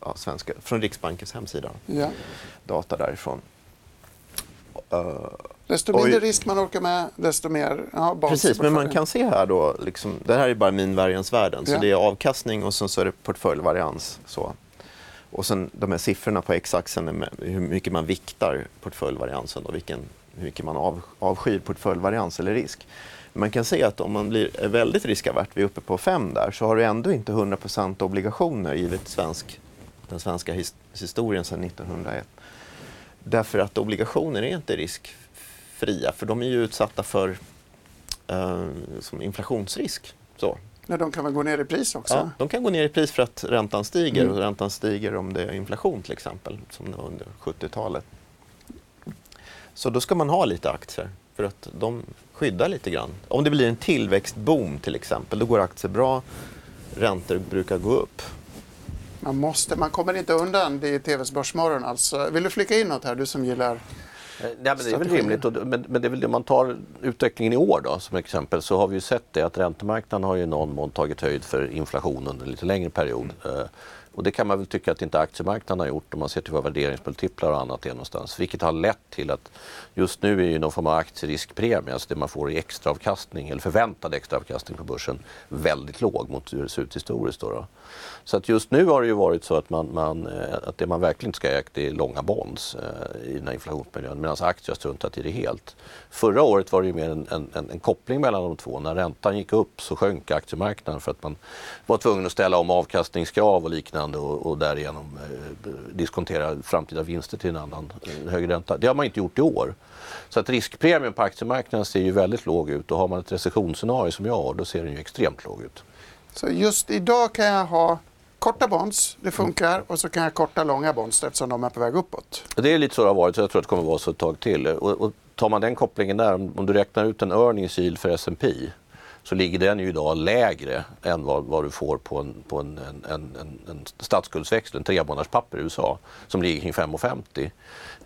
ja, svenska, från Riksbankens hemsida.
Ja.
Data därifrån. Eh,
Desto mindre risk man orkar med, desto mer ja,
Precis, men man kan se här då, liksom, det här är bara min variansvärden. Så
Ja.
det är avkastning och sen så är det portföljvarians. Så. Och sen de här siffrorna på x-axeln hur mycket man viktar portföljvariansen och vilken, hur mycket man av, avskyr portföljvarians eller risk. Man kan se att om man blir väldigt riskavärt, vi är uppe på 5 där, så har du ändå inte 100% obligationer givet svensk, den svenska his, historien sedan 1901. Därför att obligationer är inte riskfria, för de är ju utsatta för eh, som inflationsrisk. Så.
Nej, de kan väl gå ner i pris också?
Ja, de kan gå ner i pris för att räntan stiger
Mm.
och räntan stiger om det är inflation till exempel, som det var under 70-talet. Så då ska man ha lite aktier för att de skyddar lite grann. Om det blir en tillväxtboom till exempel, då går aktier bra, räntor brukar gå upp.
Man, måste, man kommer inte undan det i TVs Börsmorgon. Alltså. Vill du flika in något här, du som gillar...
Eh, Nej, men det är väl rimligt. Och, men, men det är väl det man tar utvecklingen i år då som exempel så har vi ju sett det att räntemarknaden har ju i någon mån tagit höjd för inflation under en lite längre period. Eh, och det kan man väl tycka att inte aktiemarknaden har gjort om man ser till vad värderingsmultiplar och annat är någonstans. Vilket har lett till att just nu är ju någon form av aktieriskpremie, alltså det man får i extraavkastning eller förväntad extraavkastning på börsen väldigt låg mot hur det ser ut historiskt. Då då. Så att just nu har det ju varit så att, man, man, eh, att det man verkligen inte ska äga är långa bonds eh, i den här inflationsmiljön medan aktier har struntat i det helt. Förra året var det ju mer en, en, en, en koppling mellan de två. När räntan gick upp så sjönk aktiemarknaden för att man var tvungen att ställa om avkastningskrav och liknande och, och därigenom eh, diskontera framtida vinster till en annan eh, högre ränta. Det har man inte gjort i år. Så att riskpremien på aktiemarknaden ser ju väldigt låg ut och har man ett recessionsscenario som jag har då ser den ju extremt låg ut.
Så just idag kan jag ha korta bonds, det funkar, och så kan jag korta långa bonds eftersom de är på väg uppåt.
Det är lite så det har varit, så jag tror att det kommer vara så ett tag till. Och, och tar man den kopplingen där, om om du räknar ut en earnings yield för S&P så ligger den ju idag lägre än vad, vad du får på en, på en, en, en, en, statsskuldsväxel, en tremånaderspapper i USA, som ligger kring 5,50.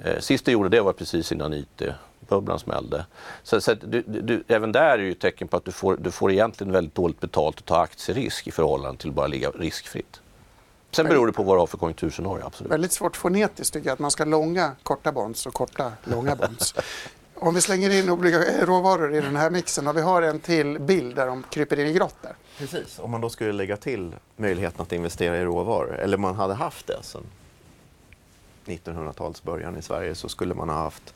Eh, sist det gjorde det var precis innan IT-bubblan smällde. Så, så du, du, även där är ju ett tecken på att du får, du får egentligen väldigt dåligt betalt att ta aktierisk i förhållande till att bara ligga riskfritt. Sen beror det på vad du har för konjunkturscenario, absolut.
Väldigt svårt fonetiskt tycker jag att man ska långa korta bonds och korta långa bonds. Om vi slänger in olika eh, råvaror i den här mixen och vi har en till bild där de kryper in i grottor. där.
Precis. Om man då skulle lägga till möjligheten att investera i råvaror, eller man hade haft det sedan 1900-talets början i Sverige, så skulle man ha haft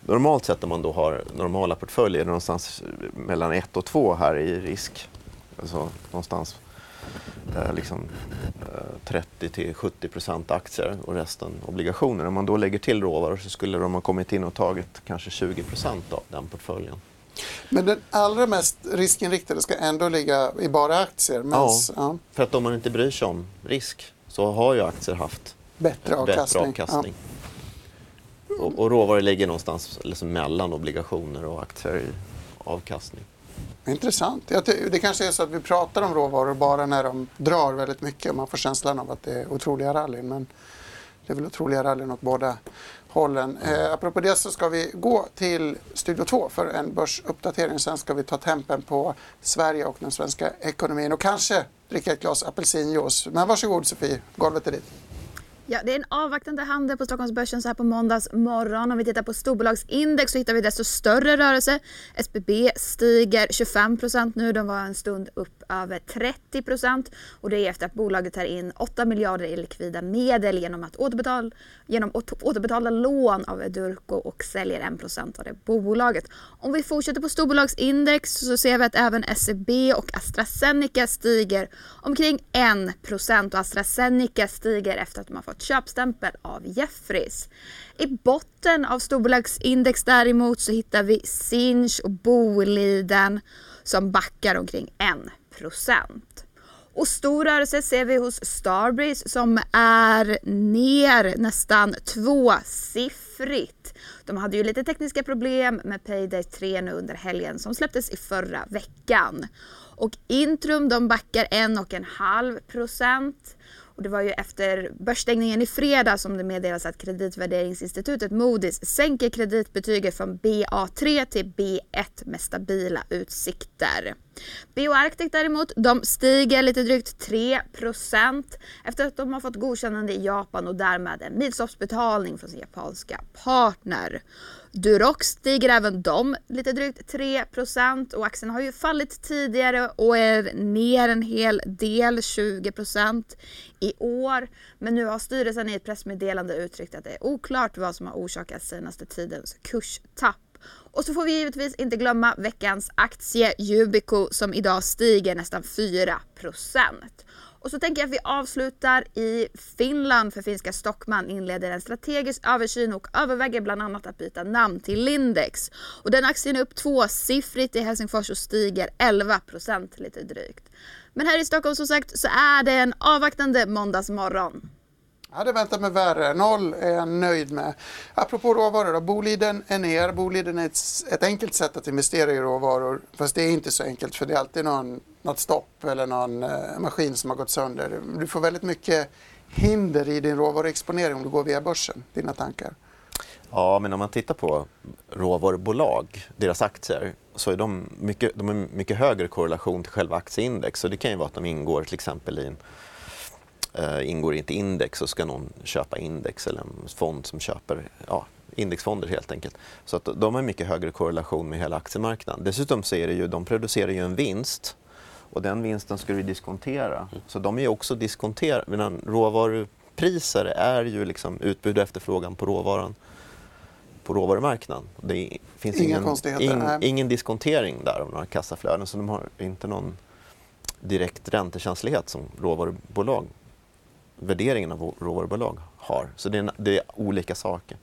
Normalt sett om man då har normala portföljer någonstans mellan 1 och 2 här i risk. Alltså någonstans eh, liksom, eh, 30 till 70 procent aktier och resten obligationer. Om man då lägger till råvaror så skulle de ha kommit in och tagit kanske 20 procent av den portföljen.
Men den allra mest riskinriktade ska ändå ligga i bara aktier. Mens, ja.
För att om man inte bryr sig om risk så har ju aktier haft
bättre avkastning.
bättre avkastning. Och, och råvaror ligger någonstans liksom mellan obligationer och aktier i avkastning.
Intressant. Det kanske är så att vi pratar om råvaror bara när de drar väldigt mycket och man får känslan av att det är otroliga rallyn. Men det är väl otroliga rallyn åt båda hållen. Eh, apropå det så ska vi gå till Studio 2 för en börsuppdatering. Sen ska vi ta tempen på Sverige och den svenska ekonomin och kanske dricka ett glas apelsinjuice. Men varsågod Sofie, golvet är ditt.
Ja, det är en avvaktande handel på Stockholmsbörsen så här på måndags morgon. Om vi tittar på storbolagsindex så hittar vi desto större rörelse. SBB stiger 25% nu. De var en stund upp över 30 och det är efter att bolaget tar in 8 miljarder i likvida medel genom att återbetala, genom att återbetala lån av Edurko och säljer 1 procent av det bolaget. Om vi fortsätter på storbolagsindex så ser vi att även SEB och AstraZeneca stiger omkring 1 och AstraZeneca stiger efter att de har fått köpstämpel av Jeffries. I botten av storbolagsindex däremot så hittar vi Sinch och Boliden som backar omkring 1 och stor rörelse ser vi hos Starbreeze som är ner nästan tvåsiffrigt. De hade ju lite tekniska problem med Payday 3 nu under helgen som släpptes i förra veckan. Och Intrum de backar 1,5 procent. Och det var ju efter börsstängningen i fredag som det meddelas att kreditvärderingsinstitutet Moody's sänker kreditbetyget från BA3 till B1 med stabila utsikter. BioArctic däremot, de stiger lite drygt 3 efter att de har fått godkännande i Japan och därmed en milstolpsbetalning från sin japanska partner. Durox stiger även de lite drygt 3 och aktien har ju fallit tidigare och är ner en hel del, 20% i år. Men nu har styrelsen i ett pressmeddelande uttryckt att det är oklart vad som har orsakat senaste tidens kurstapp. Och så får vi givetvis inte glömma veckans aktie Yubico som idag stiger nästan 4% och så tänker jag att vi avslutar i Finland för finska Stockman inleder en strategisk översyn och överväger bland annat att byta namn till Lindex. Och den aktien är upp tvåsiffrigt i Helsingfors och stiger 11% lite drygt. Men här i Stockholm som sagt så är det en avvaktande måndagsmorgon.
Jag hade väntat mig värre. Noll är jag nöjd med. Apropå råvaror då. Boliden är ner. Boliden är ett, ett, enkelt sätt att investera i råvaror. Fast det är inte så enkelt för det är alltid någon, något stopp eller någon eh, maskin som har gått sönder. Du får väldigt mycket hinder i din råvaruexponering om du går via börsen. Dina tankar?
Ja, men om man tittar på råvarubolag, deras aktier, så är de mycket, de är mycket högre korrelation till själva aktieindex. Så det kan ju vara att de ingår till exempel i en eh, ingår i ett index så ska någon köpa index eller en fond som köper ja, indexfonder helt enkelt. Så att de har mycket högre korrelation med hela aktiemarknaden. Dessutom så är det ju, de producerar ju en vinst och den vinsten ska du diskontera. Så de är också diskonterade, råvarupriser är ju liksom utbud och efterfrågan på råvaran på råvarumarknaden. Det finns ingen, ingen, ingen diskontering där av några kassaflöden så de har inte någon direkt räntekänslighet som råvarubolag värderingen av råvarubolag har. Så det är, det är olika saker.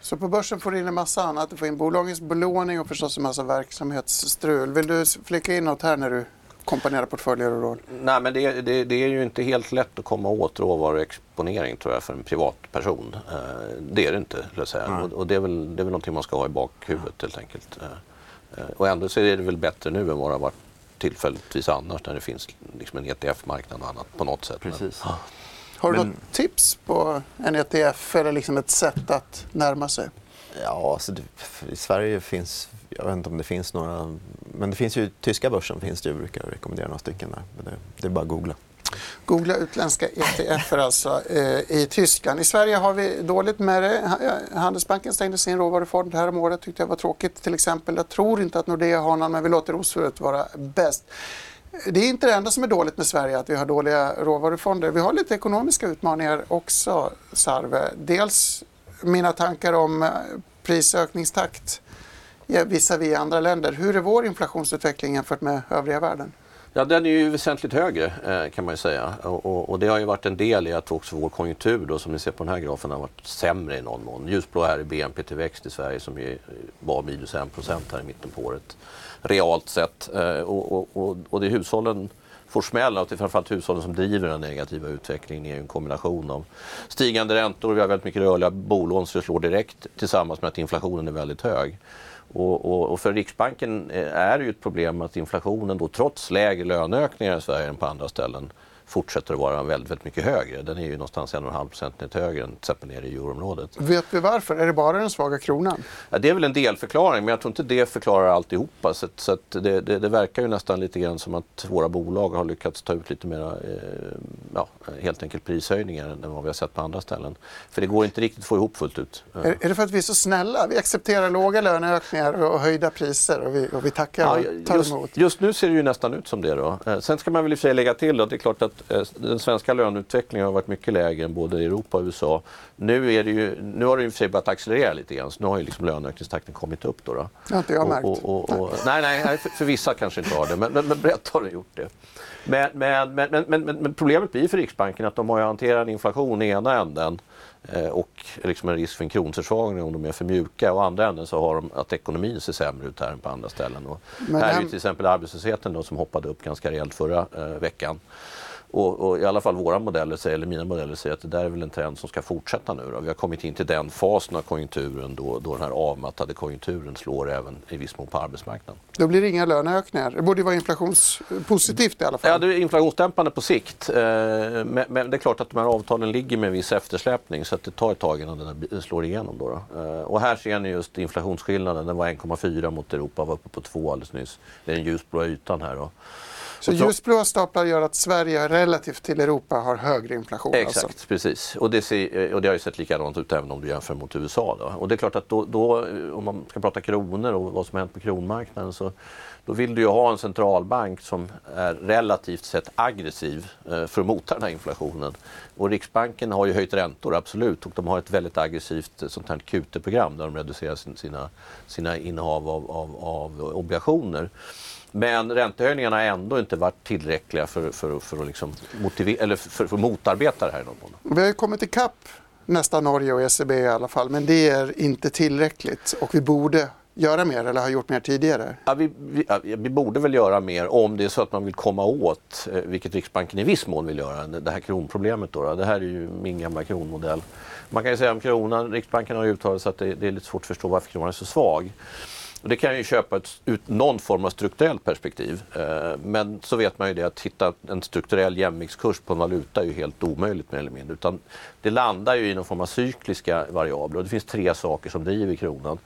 Så på börsen får du in en massa annat. Du får in bolagens belåning och förstås en massa verksamhetsstrul. Vill du flika in något här när du komponerar portföljer och råd?
Nej, men det, det, det, är ju inte helt lätt att komma åt råvaruexponering tror jag för en privatperson. Eh, det är det inte, jag säga. Mm. Och, och, det, är väl, det är väl någonting man ska ha i bakhuvudet helt enkelt. Eh, eh, och ändå så är det väl bättre nu än vad det har varit tillfälligtvis annars när det finns liksom en ETF-marknad och annat på något sätt.
Precis.
Men, har du Men... något tips på en ETF eller liksom ett sätt att närma sig?
Ja, alltså det, i Sverige finns, jag vet inte om det finns några, men det finns ju, tyska börsen finns det, jag brukar rekommendera några stycken där. Det, det är bara att googla.
Googla utländska ETFer alltså eh, i Tyskland. I Sverige har vi dåligt med det. Eh, Handelsbanken stängde sin råvarufond här om året. tyckte jag var tråkigt till exempel. Jag tror inte att Nordea har någon men vi låter Rosföret vara bäst. Det är inte det enda som är dåligt med Sverige att vi har dåliga råvarufonder. Vi har lite ekonomiska utmaningar också Sarve. Dels mina tankar om eh, prisökningstakt visavi andra länder. Hur är vår inflationsutveckling jämfört med övriga världen?
Ja, den är ju väsentligt högre eh, kan man ju säga. Och, och, och, det har ju varit en del i att också vår konjunktur då, som ni ser på den här grafen har varit sämre i någon mån. Ljusblå här är BNP-tillväxt i Sverige som ju var minus 1 här i mitten på året. Realt sett. Eh, och, och, och, det är hushållen får smäll och det är framförallt hushållen som driver den negativa utvecklingen. Är en kombination av stigande räntor, vi har väldigt mycket rörliga bolån så det slår direkt tillsammans med att inflationen är väldigt hög. Och, och, och, för Riksbanken eh, är det ju ett problem att inflationen då trots lägre löneökningar i Sverige än på andra ställen fortsätter att vara väldigt, väldigt mycket högre. Den är ju någonstans 1,5 procentenhet högre än till exempel nere i euroområdet.
Vet vi varför? Är det bara den svaga kronan?
Ja, det är väl en delförklaring, men jag tror inte det förklarar alltihopa. Så, så det, det, det, verkar ju nästan lite grann som att våra bolag har lyckats ta ut lite mera, eh, ja, helt enkelt prishöjningar än vad vi har sett på andra ställen. För det går inte riktigt att få ihop fullt ut.
Är, är det för att vi är så snälla? Vi accepterar låga löneökningar och höjda priser och vi, och vi tackar
Ja,
och tar
just,
emot.
just nu ser det ju nästan ut som det. Då. Eh, Sen ska man väl i och för sig lägga till att det är klart att eh, den svenska löneutvecklingen har varit mycket lägre än både i Europa och USA. Nu, är det ju, nu har det i och för sig börjat accelerera lite grann, så nu har ju liksom löneökningstakten kommit upp. Då, då.
Det har inte jag märkt.
Och, och, och, nej, nej, nej, för, för vissa kanske inte har det, men, men, men brett har det gjort det. Men, men, men, men, men, problemet blir för Riksbanken att de har ju hanterat inflation i ena änden eh, och liksom en risk för en kronförsvagning om de är för mjuka. Och andra änden så har de att ekonomin ser sämre ut här än på andra ställen. Och här är ju till exempel arbetslösheten då, som hoppade upp ganska rejält förra eh, veckan. Och, och i alla fall våra modeller säger, eller mina modeller säger att det där är väl en trend som ska fortsätta nu. Då. Vi har kommit in till den fasen av konjunkturen då, då den här avmattade konjunkturen slår även i viss mån på arbetsmarknaden.
Då blir det inga löneökningar. Det borde vara inflationspositivt i alla fall.
Ja, det är inflationsdämpande på sikt. Eh, Men, men det är klart att de här avtalen ligger med en viss eftersläpning så att det tar ett tag innan den slår igenom. Då då. Eh, Och här ser ni just inflationsskillnaden. Den var 1,4 mot Europa, var uppe på 2 alldeles nyss. Det är den ljusblå ytan här. Då.
Så ljusblåa staplar gör att Sverige relativt till Europa har högre inflation.
Exakt,
Alltså.
precis. Och det, ser, och det har ju sett likadant ut även om du jämför mot USA. Då. Och det är klart att då, då, om man ska prata kronor och vad som har hänt på kronmarknaden så då vill du ju ha en centralbank som är relativt sett aggressiv eh, för att mota den här inflationen. Och Riksbanken har ju höjt räntor, absolut, och de har ett väldigt aggressivt eh, sånt här QT-program där de reducerar sin, sina, sina innehav av, av, av obligationer. Men räntehöjningarna har ändå inte varit tillräckliga för, för, för, att, liksom motivera, eller för, för motarbeta det här.
Vi har ju kommit ikapp nästan Norge och ECB i alla fall, men det är inte tillräckligt och vi borde göra mer eller ha gjort mer tidigare.
Ja, vi, vi, ja, vi borde väl göra mer om det är så att man vill komma åt, eh, vilket Riksbanken i viss mån vill göra, det här kronproblemet. Då, då. Det här är ju min gamla kronmodell. Man kan ju säga om kronan, Riksbanken har ju uttalat sig att det, det är lite svårt att förstå varför kronan är så svag. Det kan jag ju köpa ett, ut någon form av strukturellt perspektiv. Eh, men så vet man ju det att hitta en strukturell jämviktskurs på en valuta är ju helt omöjligt mer eller mindre. Utan det landar ju i någon form av cykliska variabler och det finns tre saker som driver kronan.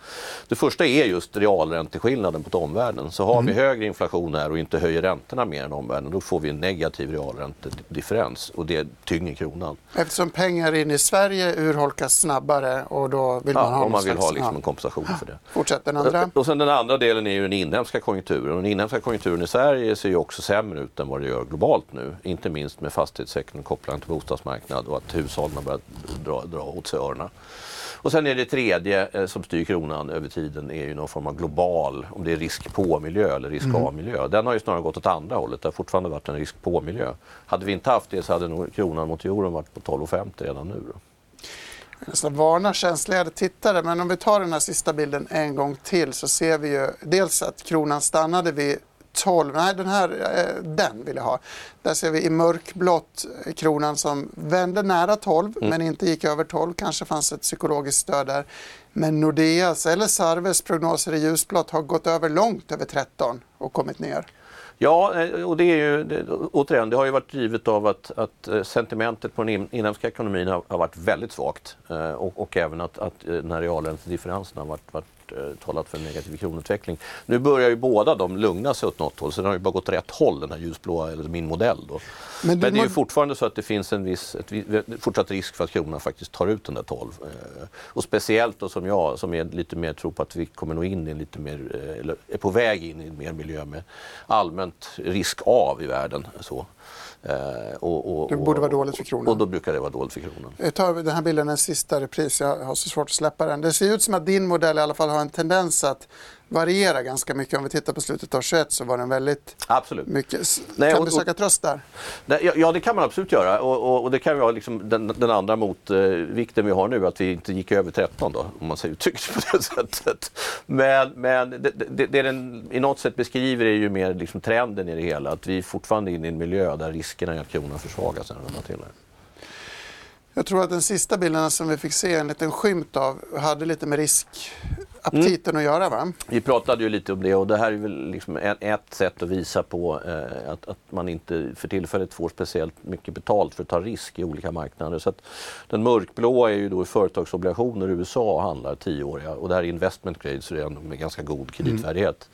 Det första är just realränteskillnaden mot omvärlden. Så har vi högre inflation här och inte höjer räntorna mer än omvärlden då får vi en negativ realräntedifferens och det tynger kronan.
Eftersom pengar in i Sverige urholkas snabbare och då vill man ha
Ja, om
någon
man vill ha liksom en kompensation för det.
Fortsätt den andra.
Och sen den andra delen är ju den inhemska konjunkturen. Och den inhemska konjunkturen i Sverige ser ju också sämre ut än vad det gör globalt nu. Inte minst med fastighetssektorn kopplad till bostadsmarknad och att hushållen har börjat dra, dra åt sig öronen. Och sen är det tredje eh, som styr kronan över tiden är ju någon form av global, om det är risk på-miljö eller risk a-miljö. Den har ju snarare gått åt andra hållet. Det har fortfarande varit en risk på-miljö. Hade vi inte haft det så hade nog kronan mot euron varit på 12,50 redan nu. Då.
Nästan varnar känsliga tittare, men om vi tar den här sista bilden en gång till så ser vi ju dels att kronan stannade vid 12, nej den här, eh, den vill jag ha. Där ser vi i mörkblått kronan som vände nära 12 men inte gick över 12, kanske fanns ett psykologiskt stöd där. Men Nordeas eller Sarves prognoser i ljusblått har gått över långt över 13 och kommit ner.
Ja, eh, och det är ju återigen, det har ju varit drivet av att, att eh, sentimentet på den inhemska ekonomin har, har varit väldigt svagt eh, och, och även att, att den här realräntedifferensen har varit, varit eh, talat för en negativ kronutveckling. Nu börjar ju båda de lugna sig åt något håll så den har ju bara gått rätt håll den här ljusblåa, eller min modell då.
Men
Men, det är ju fortfarande så att det finns en viss ett, fortsatt risk för att kronan faktiskt tar ut den där 12. Eh, Och speciellt då som jag som är lite mer tror på att vi kommer nog in i en lite mer, eh, eller är på väg in i en mer miljö med allmänt risk av i världen. Så. Eh, och, och,
Det borde vara dåligt för kronan.
Och då brukar det vara dåligt för kronan.
Jag tar den här bilden en sista repris, jag har så svårt att släppa den. Det ser ut som att din modell i alla fall har en tendens att variera ganska mycket. Om vi tittar på slutet av 21 så var den väldigt
Absolut.
mycket.
Nej,
kan
och-
du söka tröst där?
Nej, ja, det kan man absolut göra. Och, och, och det kan vara liksom den, den andra motvikten vi har nu, att vi inte gick över 13 då, om man säger uttryckt på det sättet. Men, men det, det, det den i något sätt beskriver är ju mer liksom trenden i det hela, att vi är fortfarande inne i en miljö där riskerna är att kronan försvagas runda till.
Jag tror att den sista bilden som vi fick se en liten skymt av hade lite med risk aptiten att göra va?
Vi pratade ju lite om det och det här är väl liksom ett sätt att visa på eh, att, att man inte för tillfället får speciellt mycket betalt för att ta risk i olika marknader. Så den mörkblåa är ju då i företagsobligationer i USA handlar tioåriga och det här är investment grade så det är ändå med ganska god kreditvärdighet.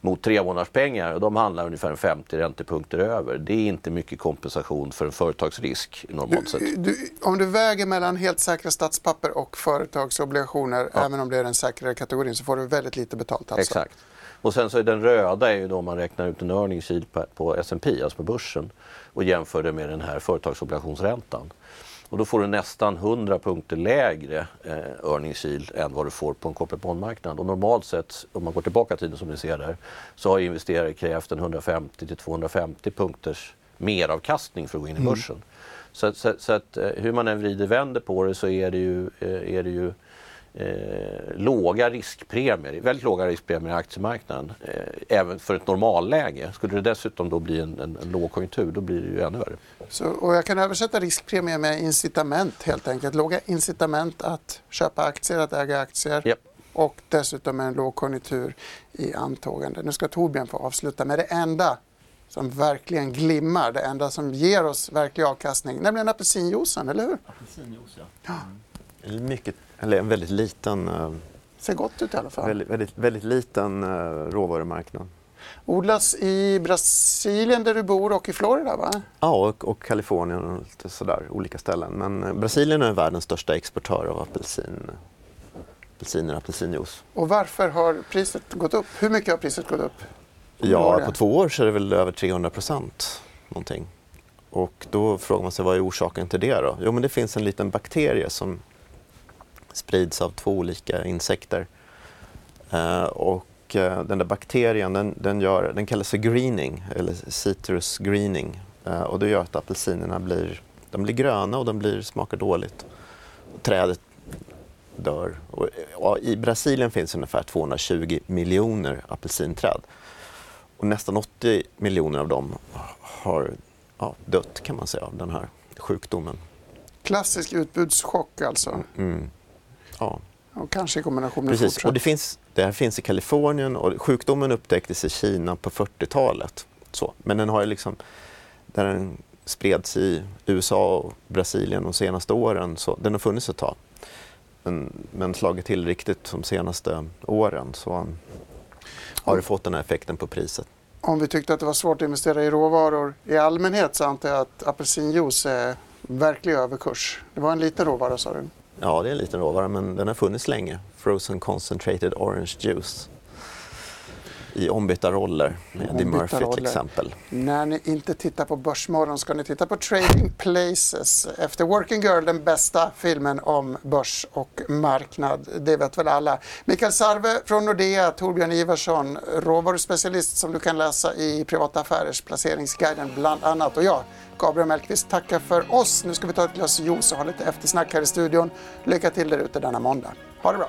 Mot tre månaders pengar och de handlar ungefär 50 räntepunkter över. Det är inte mycket kompensation för en företagsrisk normalt sett.
Du, om du väger mellan helt säkra statspapper och företagsobligationer, även om det är den säkrare kategorin, så får du väldigt lite betalt. Alltså.
Exakt. Och sen så är den röda är ju då man räknar ut en earnings på, på S&P, alltså på börsen och jämför det med den här företagsobligationsräntan. Och då får du nästan 100 punkter lägre eh, earnings yield än vad du får på en corporate bondmarknad. Och normalt sett, om man går tillbaka i tiden som ni ser där, så har investerare krävt en 150 till 250 punkters meravkastning för att gå in i börsen. Mm. Så, så, så, att eh, hur man än vrider vänder på det så är det ju, eh, är det ju eh, låga riskpremier, väldigt låga riskpremier i aktiemarknaden. Eh, även för ett normalläge. Skulle det dessutom då bli en, en, en lågkonjunktur då blir det ju ännu värre.
Så, och jag kan översätta riskpremie med incitament helt enkelt. Låga incitament att köpa aktier, att äga aktier.
Yep.
Och dessutom en lågkonjunktur i antågande. Nu ska Torbjörn få avsluta med det enda som verkligen glimmar, det enda som ger oss verklig avkastning, nämligen apelsinjuicen, eller hur?
Apelsinjuice, ja. Mm. Mycket eller en väldigt liten... Uh,
Ser gott ut i alla fall.
Väldigt, väldigt, väldigt liten uh, råvarumarknad.
Odlas i Brasilien där du bor och i Florida va?
Ja, och, och Kalifornien och lite sådär, olika ställen. Men uh, Brasilien är världens största exportör av apelsin, apelsiner och apelsinjuice.
Och varför har priset gått upp? Hur mycket har priset gått upp?
Ja, på två år så är det väl över 300 procent någonting. Och då frågar man sig vad är orsaken till det då? Jo, men det finns en liten bakterie som sprids av två olika insekter. Uh, och uh, den där bakterien den, den, gör, den kallas för greening, eller citrus greening. Uh, och det gör att apelsinerna blir, de blir gröna och de blir, smakar dåligt. Trädet dör. Och, och I Brasilien finns ungefär 220 miljoner apelsinträd. Och nästan 80 miljoner av dem har ja, dött kan man säga av den här sjukdomen.
Klassisk utbudschock alltså?
Mm. Ja.
Och kanske i kombination med
Precis. Och det, finns, det här finns i Kalifornien och sjukdomen upptäcktes i Kina på 40-talet. Så. Men den har ju liksom, där den spreds i USA och Brasilien de senaste åren, så den har funnits ett tag. Men, men slagit till riktigt de senaste åren så har det fått den här effekten på priset.
Om vi tyckte att det var svårt att investera i råvaror i allmänhet så antar jag att apelsinjuice är verklig överkurs. Det var en liten råvara sa du?
Ja, det är en liten råvara men den har funnits länge. Frozen Concentrated Orange Juice. I ombytta roller med Eddie Murphy roller. till exempel.
När ni inte tittar på Börsmorgon ska ni titta på Trading Places. Efter Working Girl, den bästa filmen om börs och marknad. Det vet väl alla. Mikael Sarve från Nordea, Torbjörn Ivarsson, råvaruspecialist som du kan läsa i Privata Affärers placeringsguiden bland annat. Och jag, Gabriel Mellqvist tackar för oss. Nu ska vi ta ett glas juice och ha lite eftersnack här i studion. Lycka till där ute denna måndag. Ha det bra!